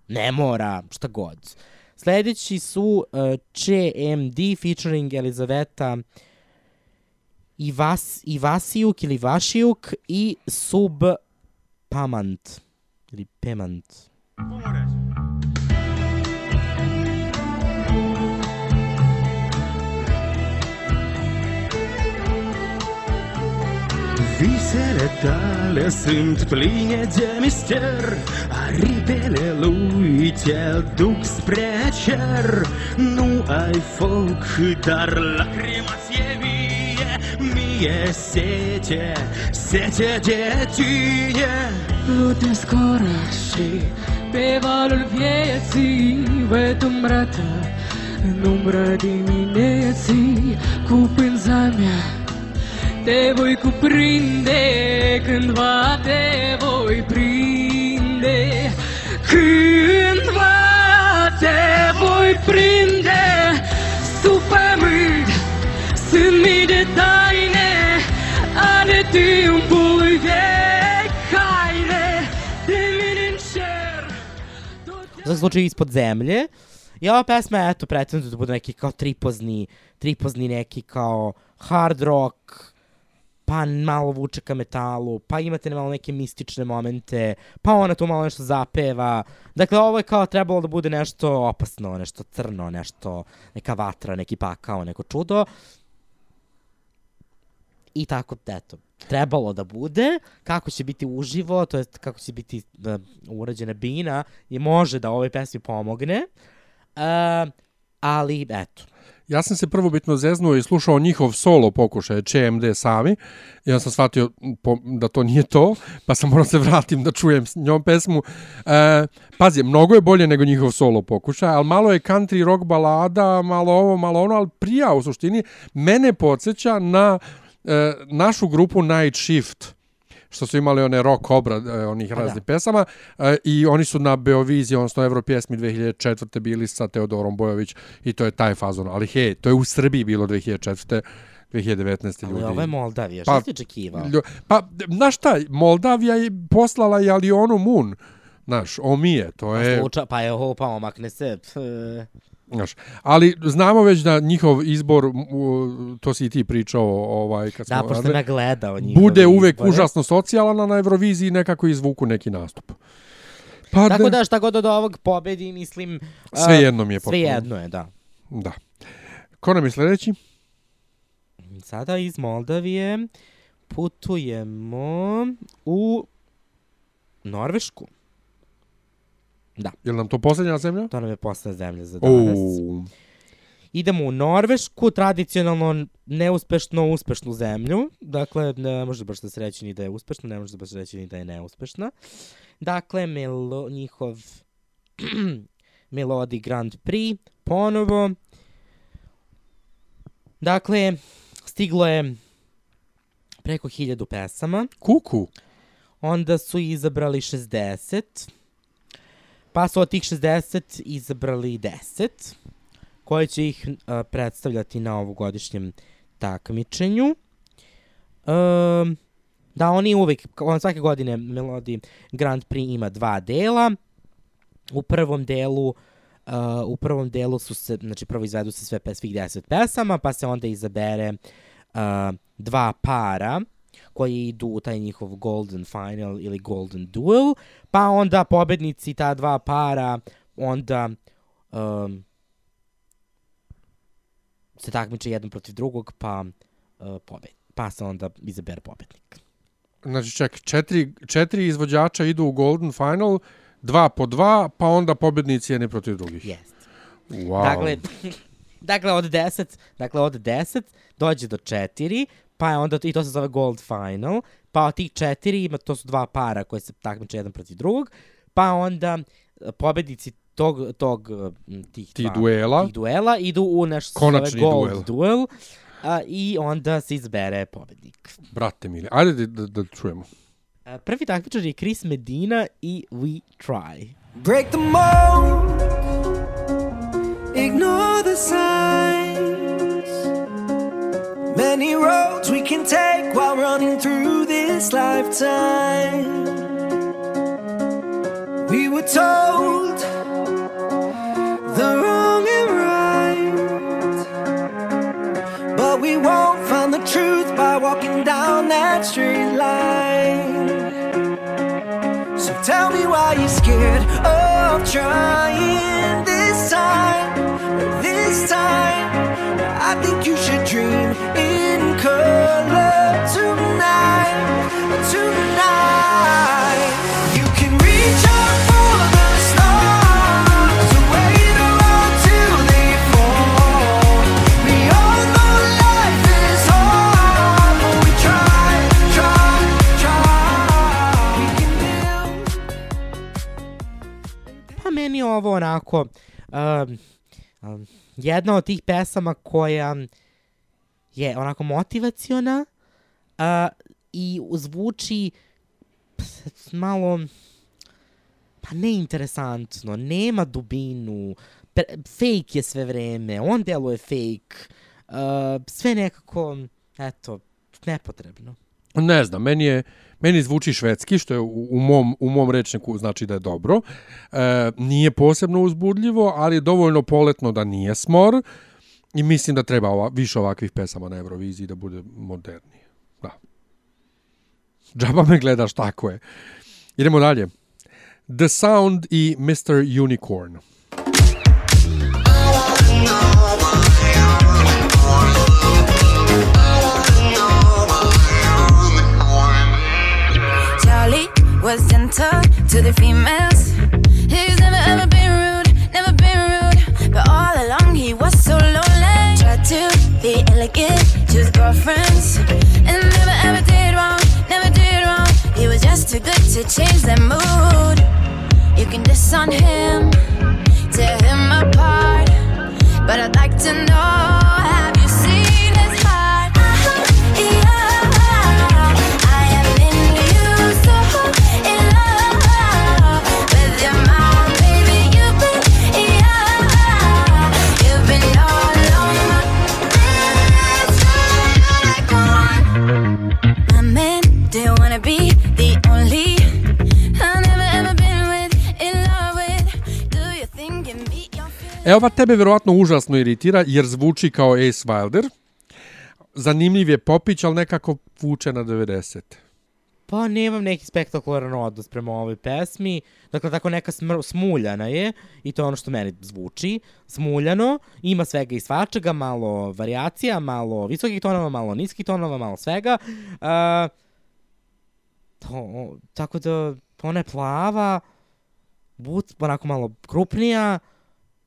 ne mora, šta god. Sledeći su uh, CMD featuring Elizaveta Ivas, Ivasijuk ili Vašijuk i Sub Pamant ili Pemant. Visele sunt pline de mister Aripele lui te duc spre cer Nu ai foc, dar lacrima ți-e vie Mie sete, sete de tine Lute scora și pe valul vieții Văd umbrată în umbră dimineții Cu pânza mea te voi cuprinde Cândva te voi prinde. Cândva te voi prinde Sub pământ sunt mii de taine Ale timpului vechi Haine de mine în cer. Za slučaj ispod zemlje. I ova pesma, eto, pretenduje da bude neki kao tripozni, tripozni neki kao hard rock, pa malo vuče ka metalu, pa imate malo neke mistične momente, pa ona tu malo nešto zapeva. Dakle, ovo je kao trebalo da bude nešto opasno, nešto crno, nešto, neka vatra, neki pakao, neko čudo. I tako, eto, trebalo da bude, kako će biti uživo, to jest kako će biti da, urađena bina, je može da ovoj pesmi pomogne. Uh, ali, eto, Ja sam se prvobitno zeznuo i slušao njihov solo pokušaj CMD sami i onda sam shvatio da to nije to, pa sam morao se vratim da čujem njom pesmu. E, pazi, mnogo je bolje nego njihov solo pokušaj, ali malo je country rock balada, malo ovo, malo ono, ali prija u suštini mene podsjeća na e, našu grupu Night Shift što su imali one rock obrad e, onih Pa raznih da. pesama e, i oni su na Beoviziji, odnosno Evropjesmi 2004. bili sa Teodorom Bojović i to je taj fazon. Ali hej, to je u Srbiji bilo 2004. 2019. Ali ljudi. ovo je Moldavija, šta si očekivao? lju- Pa, znaš šta, Moldavija je poslala i Alionu Moon, znaš, Omije, to Pa, je... sluča, pa je ovo, pa omakne se. Znaš, ali znamo već da njihov izbor, to si i ti pričao, ovaj, kad Da, smo pošto ja gledao njihove bude uvek izbore. užasno socijalan, na Euroviziji nekako izvuku neki nastup. Pa Tako da šta god od ovog pobedi, mislim... Sve jedno mi je Sve potpuno. jedno je, da. Da. Ko nam je sledeći? Sada iz Moldavije putujemo u Norvešku. Da. Je li nam to posljednja zemlja? To nam je posljednja zemlja za danas. Ou. Idemo u Norvešku, tradicionalno neuspešno uspešnu zemlju. Dakle, ne može baš da se reći ni da je uspešna, ne može baš reći ni da je neuspešna. Dakle, melo, njihov [CLEARS THROAT] Melodi Grand Prix, ponovo. Dakle, stiglo je preko hiljadu pesama. Kuku. Onda su izabrali 60. Pa su od tih 60 izabrali 10 koje će ih a, predstavljati na ovogodišnjem takmičenju. Um, da, oni uvek, kao svake godine Melodi Grand Prix ima dva dela. U prvom delu Uh, u prvom delu su se, znači prvo izvedu se sve svih 10 pesama, pa se onda izabere uh, dva para koji idu u taj njihov Golden Final ili Golden Duel, pa onda pobednici ta dva para onda um, se takmiče jedan protiv drugog, pa uh, pobed, pa se onda izabere pobednik. Znači, ček, četiri, četiri izvođača idu u Golden Final, dva po dva, pa onda pobednici jedni protiv drugih. Jeste. Wow. Dakle, [LAUGHS] dakle od 10, dakle od 10 dođe do 4, pa je onda i to se zove Gold Final, pa od tih 4 ima to su dva para koje se takmiče jedan protiv drugog, pa onda e, pobednici tog tog m, tih Tih dva- duela. tih duela idu u nešto što se zove Gold duel. duel. A, I onda se izbere pobednik. Brate mili, ajde da, da, da čujemo. A, prvi takmičar je Chris Medina i We Try. Break the mold, ignore the signs. Many roads we can take while running through this lifetime. We were told the wrong and right, but we won't find the truth by walking down that straight line. So tell me why you're scared of trying this time. This time, I think you should dream in color tonight. Tonight, you can reach out for the stars, the road till they fall. We all know life is hard, but we try, try, try. Ovo onako um, um, jedna od tih pesama koja je onako motivaciona uh, i zvuči malo pa neinteresantno, nema dubinu, pre, fake je sve vreme, on deluje fake, uh, sve nekako, eto, nepotrebno. Ne znam, meni je meni zvuči švedski, što je u, u mom, u mom rečniku znači da je dobro. E, nije posebno uzbudljivo, ali je dovoljno poletno da nije smor. I mislim da treba ova, više ovakvih pesama na Euroviziji da bude modernije. Da. Džaba me gledaš, tako je. Idemo dalje. The Sound i Mr. Unicorn. Was gentle to the females. He's never ever been rude, never been rude. But all along he was so lonely. Tried to be elegant, choose girlfriends. And never ever did wrong, never did wrong. He was just too good to change the mood. You can diss on him, tear him apart. But I'd like to know E, ova tebe verovatno užasno iritira jer zvuči kao Ace Wilder. Zanimljiv je popić, ali nekako vuče na 90. Pa nemam neki spektakularan odnos prema ovoj pesmi. Dakle, tako neka smr smuljana je i to je ono što meni zvuči. Smuljano, ima svega i svačega, malo variacija, malo visokih tonova, malo niskih tonova, malo svega. Uh, to, tako da, ona je plava, but, onako malo krupnija,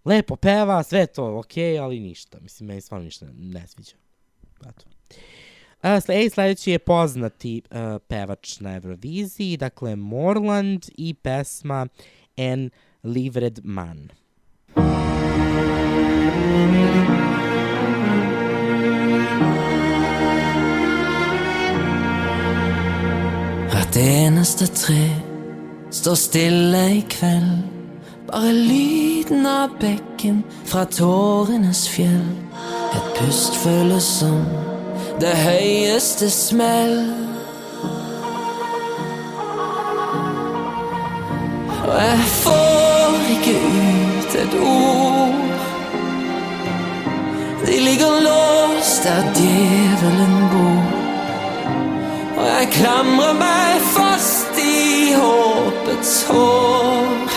lepo peva, sve to okej, ali ništa. Mislim, meni stvarno ništa ne, sviđa. Eto. Sle- ej, sledeći je poznati uh, pevač na Euroviziji, dakle Morland i pesma En Livred Man. Hvert eneste tre står stille i kveld. Bare lyden av bekken fra tårenes fjell. Et pust føles som det høyeste smell. Og jeg får ikke ut et ord. De ligger låst der djevelen bor. Og jeg klamrer meg fast i håpets hår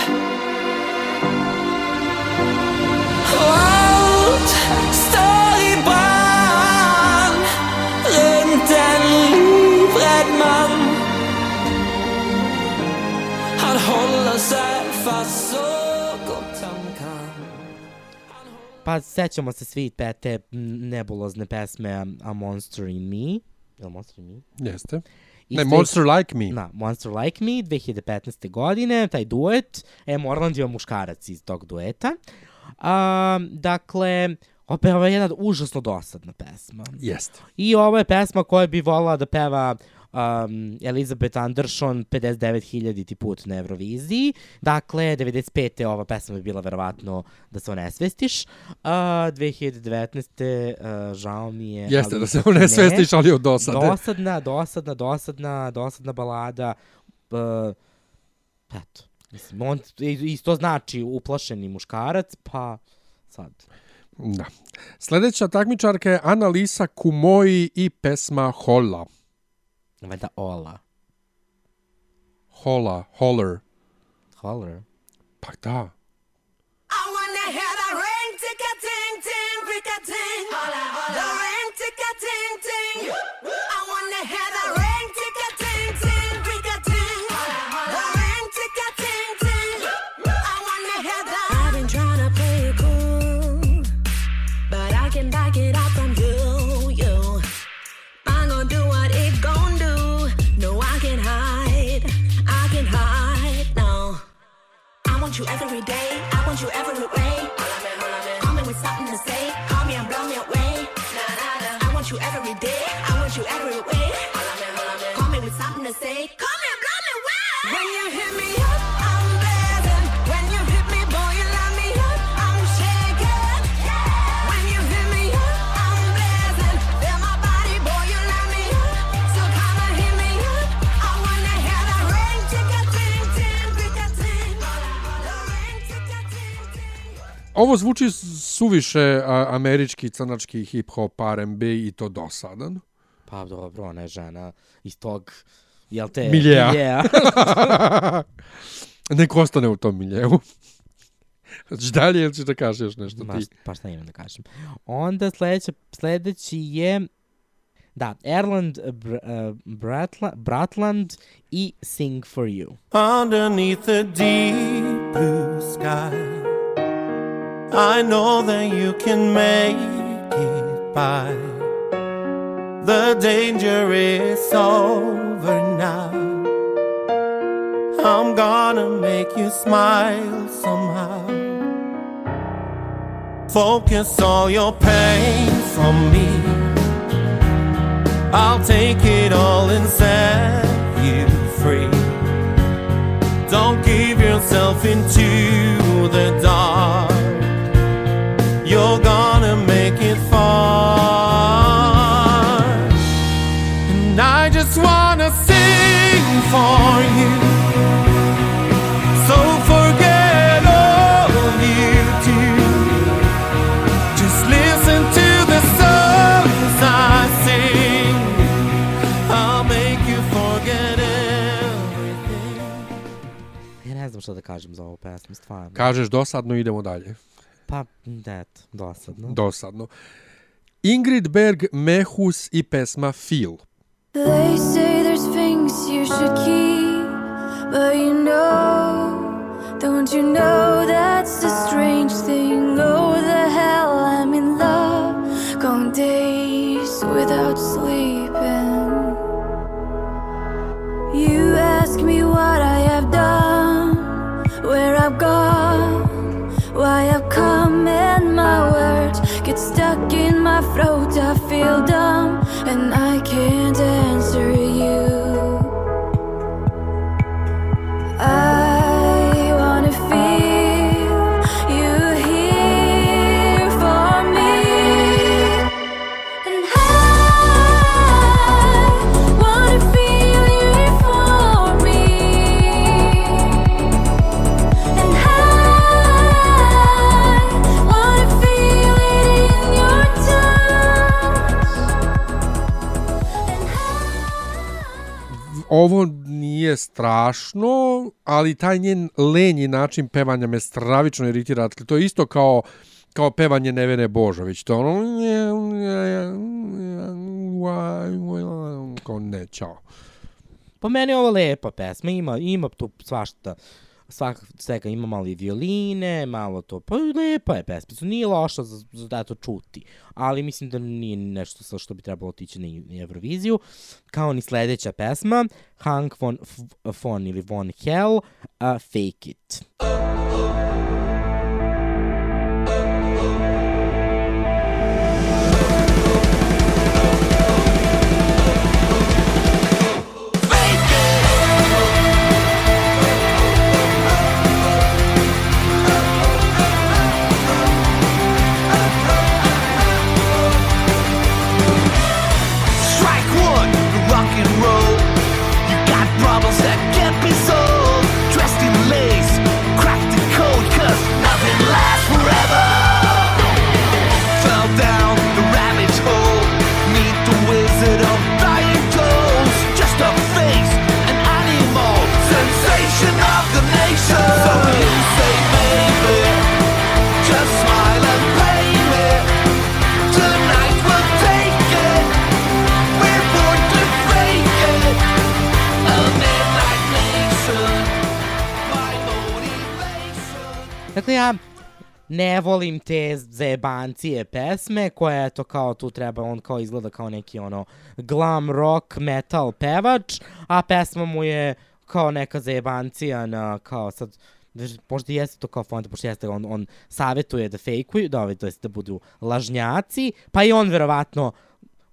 Pa sećamo se svi te, te nebulozne pesme A Monster in Me. Je li Monster in Me? Jeste. Isto Ne, Monster Like Me. Da, Monster Like Me, 2015. godine, taj duet. Em Orland je muškarac iz tog dueta. A, dakle, opet ovo je jedna užasno dosadna pesma. Jeste. I ovo je pesma koja bi volila da peva um, Elizabeth Anderson 59.000 put na Euroviziji. Dakle, 95. ova pesma bi bila verovatno da se onesvestiš. Uh, 2019. Uh, žao mi je. Jeste, ali da se onesvestiš, ne. ali od dosade. Dosadna, dosadna, dosadna, dosadna balada. Uh, eto. Mislim, on isto znači uplašeni muškarac, pa sad. Da. Sledeća takmičarka je Analisa Kumoji i pesma Hola. Valjda Ola. Hola, Holler. Holler? Pa da. Want you every day. I want you every way. Ovo zvuči suviše a, američki, crnački, hip-hop, R&B i to dosadan. Pa dobro, ona je žena iz tog, jel te? Miljeja. miljeja. [LAUGHS] Nek ostane u tom miljeu. Hoćeš dalje ili ćeš da kažeš još nešto Ma, ti? pa šta imam da kažem. Onda sledeća, sledeći je da, Erland Br uh, Bratla, Bratland i Sing for You. Underneath the deep blue sky, I know that you can make it by. The danger is over now. I'm gonna make you smile somehow. Focus all your pain from me. I'll take it all and set you free. Don't give yourself into the dark. You're gonna make it far. And I just wanna sing for you. So forget all you do. Just listen to the songs I sing. I'll make you forget everything. Ja ne znam šta da kažem za ovu pesmu, stvarno. Kažeš dosadno, idemo dalje. Pa, eto, dosadno. Dosadno. Ingrid Berg, Mehus i pesma Feel. They say there's things you should keep, but you know, don't you know that's the strange thing? Oh, afro ovo nije strašno, ali taj njen lenji način pevanja me stravično iritira. Dakle, To je isto kao kao pevanje Nevene Božović. To ono... Kao ne, čao. Po meni je ovo lepa pesma, ima, ima tu svašta, svak, svega ima malo i violine, malo to, pa lepa je Mislim, nije loša za, za da to čuti, ali mislim da nije nešto sa što bi trebalo otići na, na Euroviziju, kao ni sledeća pesma, Hank von, von ili von Hell, uh, Fake It. Strike Dakle, ja ne volim te zajebancije pesme koje eto kao tu treba, on kao izgleda kao neki ono glam rock metal pevač, a pesma mu je kao neka zajebancija na kao sad možda jeste to kao fonda, pošto jeste, on, on savjetuje da fejkuju, da, ovaj, to jest da budu lažnjaci, pa i on verovatno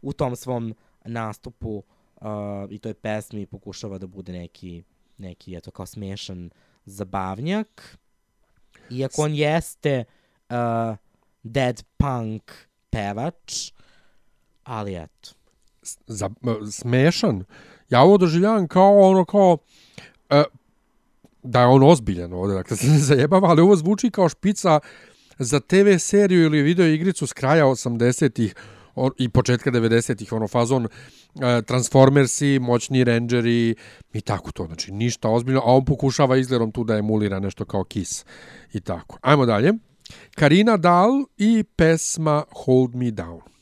u tom svom nastupu uh, i toj pesmi pokušava da bude neki, neki eto, kao smešan zabavnjak. Iako on jeste uh, dead punk pevač, ali eto. za, smešan. Ja ovo doživljavam kao ono kao e, da je on ozbiljan ovde, dakle [LAUGHS] se ne zajebava, ali ovo zvuči kao špica za TV seriju ili video igricu s kraja 80-ih o- i početka 90-ih, ono fazon e, Transformersi, moćni Rangeri i tako to, znači ništa ozbiljno, a on pokušava izgledom tu da emulira nešto kao Kiss i tako. Ajmo dalje. Karina Dal i pesma Hold Me Down.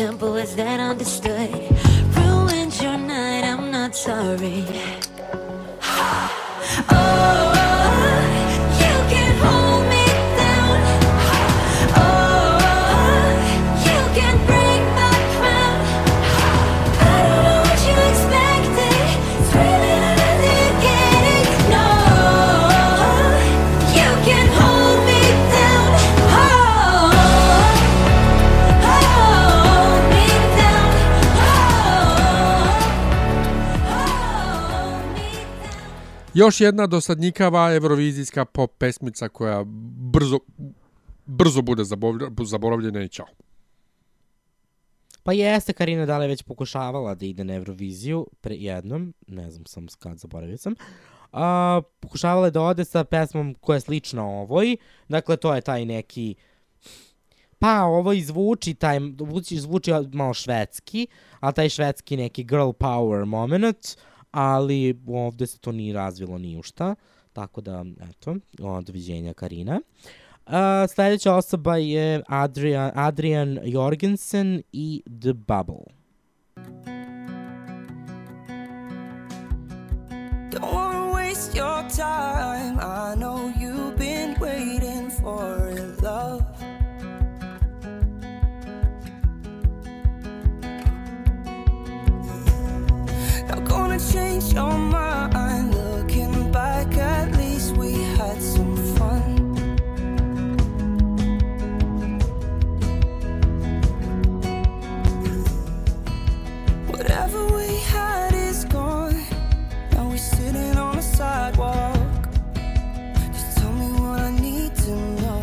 I'm not your tempo, is that understood? Još jedna dosadnikava evrovizijska pop pesmica koja brzo, brzo bude zaboravljena i čao. Pa jeste, Karina Dale već pokušavala da ide na Euroviziju pre jednom, ne znam sam kad, zaboravio sam. A, pokušavala je da ode sa pesmom koja je slična ovoj, dakle to je taj neki pa ovo i zvuči, taj, zvuči, zvuči malo švedski, a taj švedski neki girl power moment, ali ovde se to nije razvilo ni u šta, tako da, eto, doviđenja Karina. Uh, sledeća osoba je Adrian, Adrian Jorgensen i The Bubble. Don't waste your time. I know you've been waiting for it, gonna change your mind. Looking back, at least we had some fun. Whatever we had is gone. Now we're sitting on the sidewalk. Just tell me what I need to know.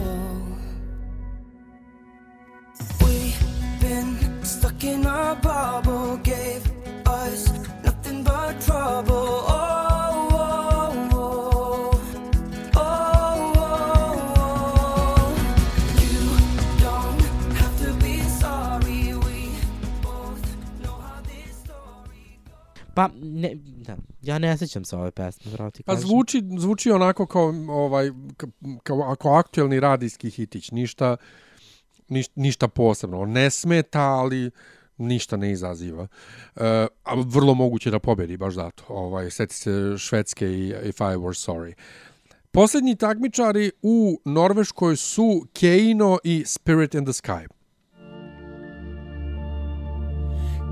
We've been stuck in our bubble, gave Pa, ne, da, ja ne sećam se ove pesme, pravo ti Pa kažem. zvuči, zvuči onako kao, ovaj, kao, ako aktuelni radijski hitić, ništa, niš, ništa posebno. On ne smeta, ali ništa ne izaziva. E, a vrlo moguće da pobedi, baš zato. Ovaj, seti se Švedske i If I Were Sorry. Posljednji takmičari u Norveškoj su Keino i Spirit in the Sky.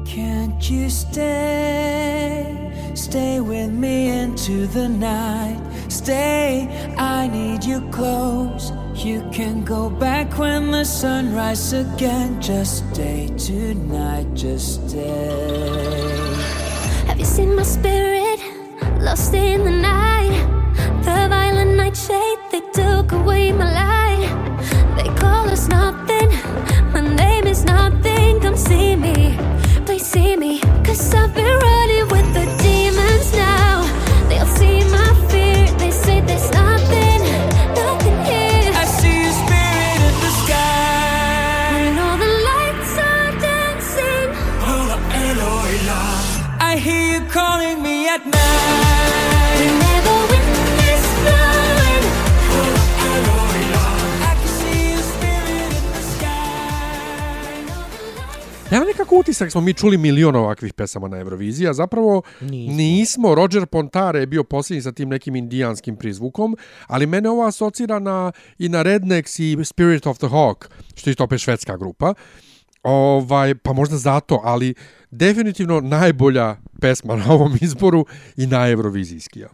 Can't you stay? Stay with me into the night. Stay, I need you close. You can go back when the sun rises again. Just stay tonight, just stay. Have you seen my spirit lost in the night? The violent nightshade, they took away my light. They call us nothing, my name is nothing. Come see me, please see me. Cause I've been running with the demons now. They'll see utisak smo mi čuli milion ovakvih pesama na Euroviziji, a zapravo nismo. nismo. Roger Pontare je bio posljednji sa tim nekim indijanskim prizvukom, ali mene ovo asocira na, i na Rednecks i Spirit of the Hawk, što je isto opet švedska grupa. Ovaj, pa možda zato, ali definitivno najbolja pesma na ovom izboru i najevrovizijskija.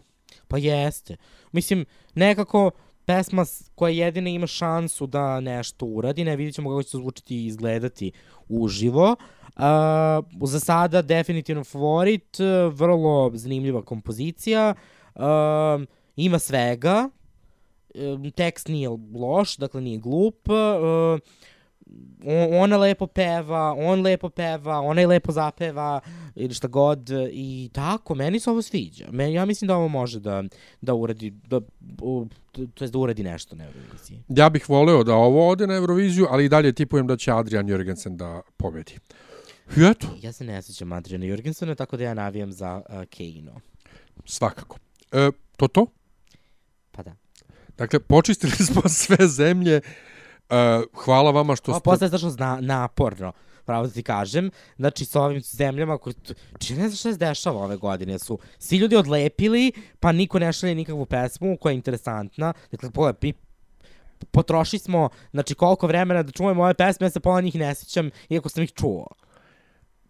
Pa jeste. Mislim, nekako pesma koja jedina ima šansu da nešto uradi, ne vidjet ćemo kako će to zvučiti i izgledati uživo. Uh, za sada definitivno favorit, uh, vrlo zanimljiva kompozicija, uh, ima svega, um, tekst nije loš, dakle nije glup, uh, on, ona lepo peva, on lepo peva, ona je lepo zapeva ili šta god i tako, meni se ovo sviđa. Men, ja mislim da ovo može da, da uradi, da, to jest da uradi nešto na Euroviziji. Ja bih voleo da ovo ode na Euroviziju, ali i dalje tipujem da će Adrian Jörgensen da pobedi. I eto, Ja se ne sjećam Adriana Jorgensona, tako da ja navijam za uh, Keino. svakako. E, to to? Pa da. Dakle, počistili [LAUGHS] smo sve zemlje. E, hvala vama što Pa ste... postaje strašno zna, naporno, pravo da ti kažem. Znači, sa ovim zemljama koji... Či ne znam šta se dešava ove godine. Su svi ljudi odlepili, pa niko ne šalje nikakvu pesmu koja je interesantna. Dakle, pogledaj, mi potrošili smo, znači, koliko vremena da čujemo ove pesme, ja se pola njih ne sjećam, iako sam ih čuo.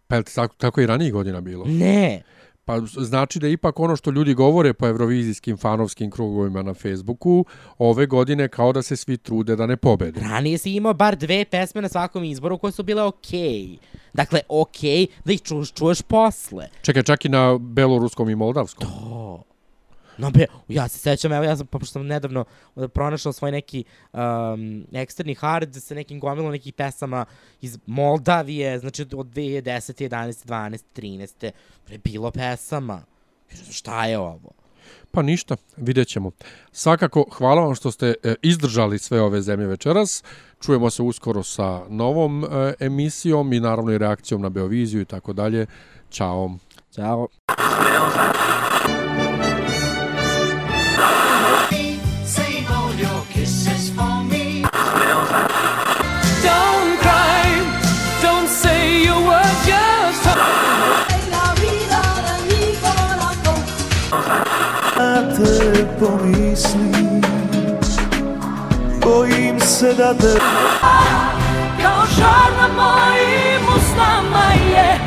Pa je tako, tako i ranijih godina bilo? Ne. Pa znači da ipak ono što ljudi govore po evrovizijskim fanovskim krugovima na Facebooku, ove godine kao da se svi trude da ne pobede. Ranije si imao bar dve pesme na svakom izboru koje su bile okej. Okay. Dakle, okej okay, da ih čuješ, čuješ posle. Čekaj, čak i na beloruskom i moldavskom. To. No be, ja se sećam, evo ja sam, pošto sam nedavno uh, pronašao svoj neki um, eksterni hard sa nekim gomilom nekih pesama iz Moldavije, znači od 2010, 11, 12, 13. Pre bilo pesama. Šta je ovo? Pa ništa, vidjet ćemo. Svakako, hvala vam što ste e, izdržali sve ove zemlje večeras. Čujemo se uskoro sa novom e, emisijom i naravno i reakcijom na Beoviziju i tako dalje. Ćao. Ćao. Pomislim Bojim se da te Kao žar na mojim usnama je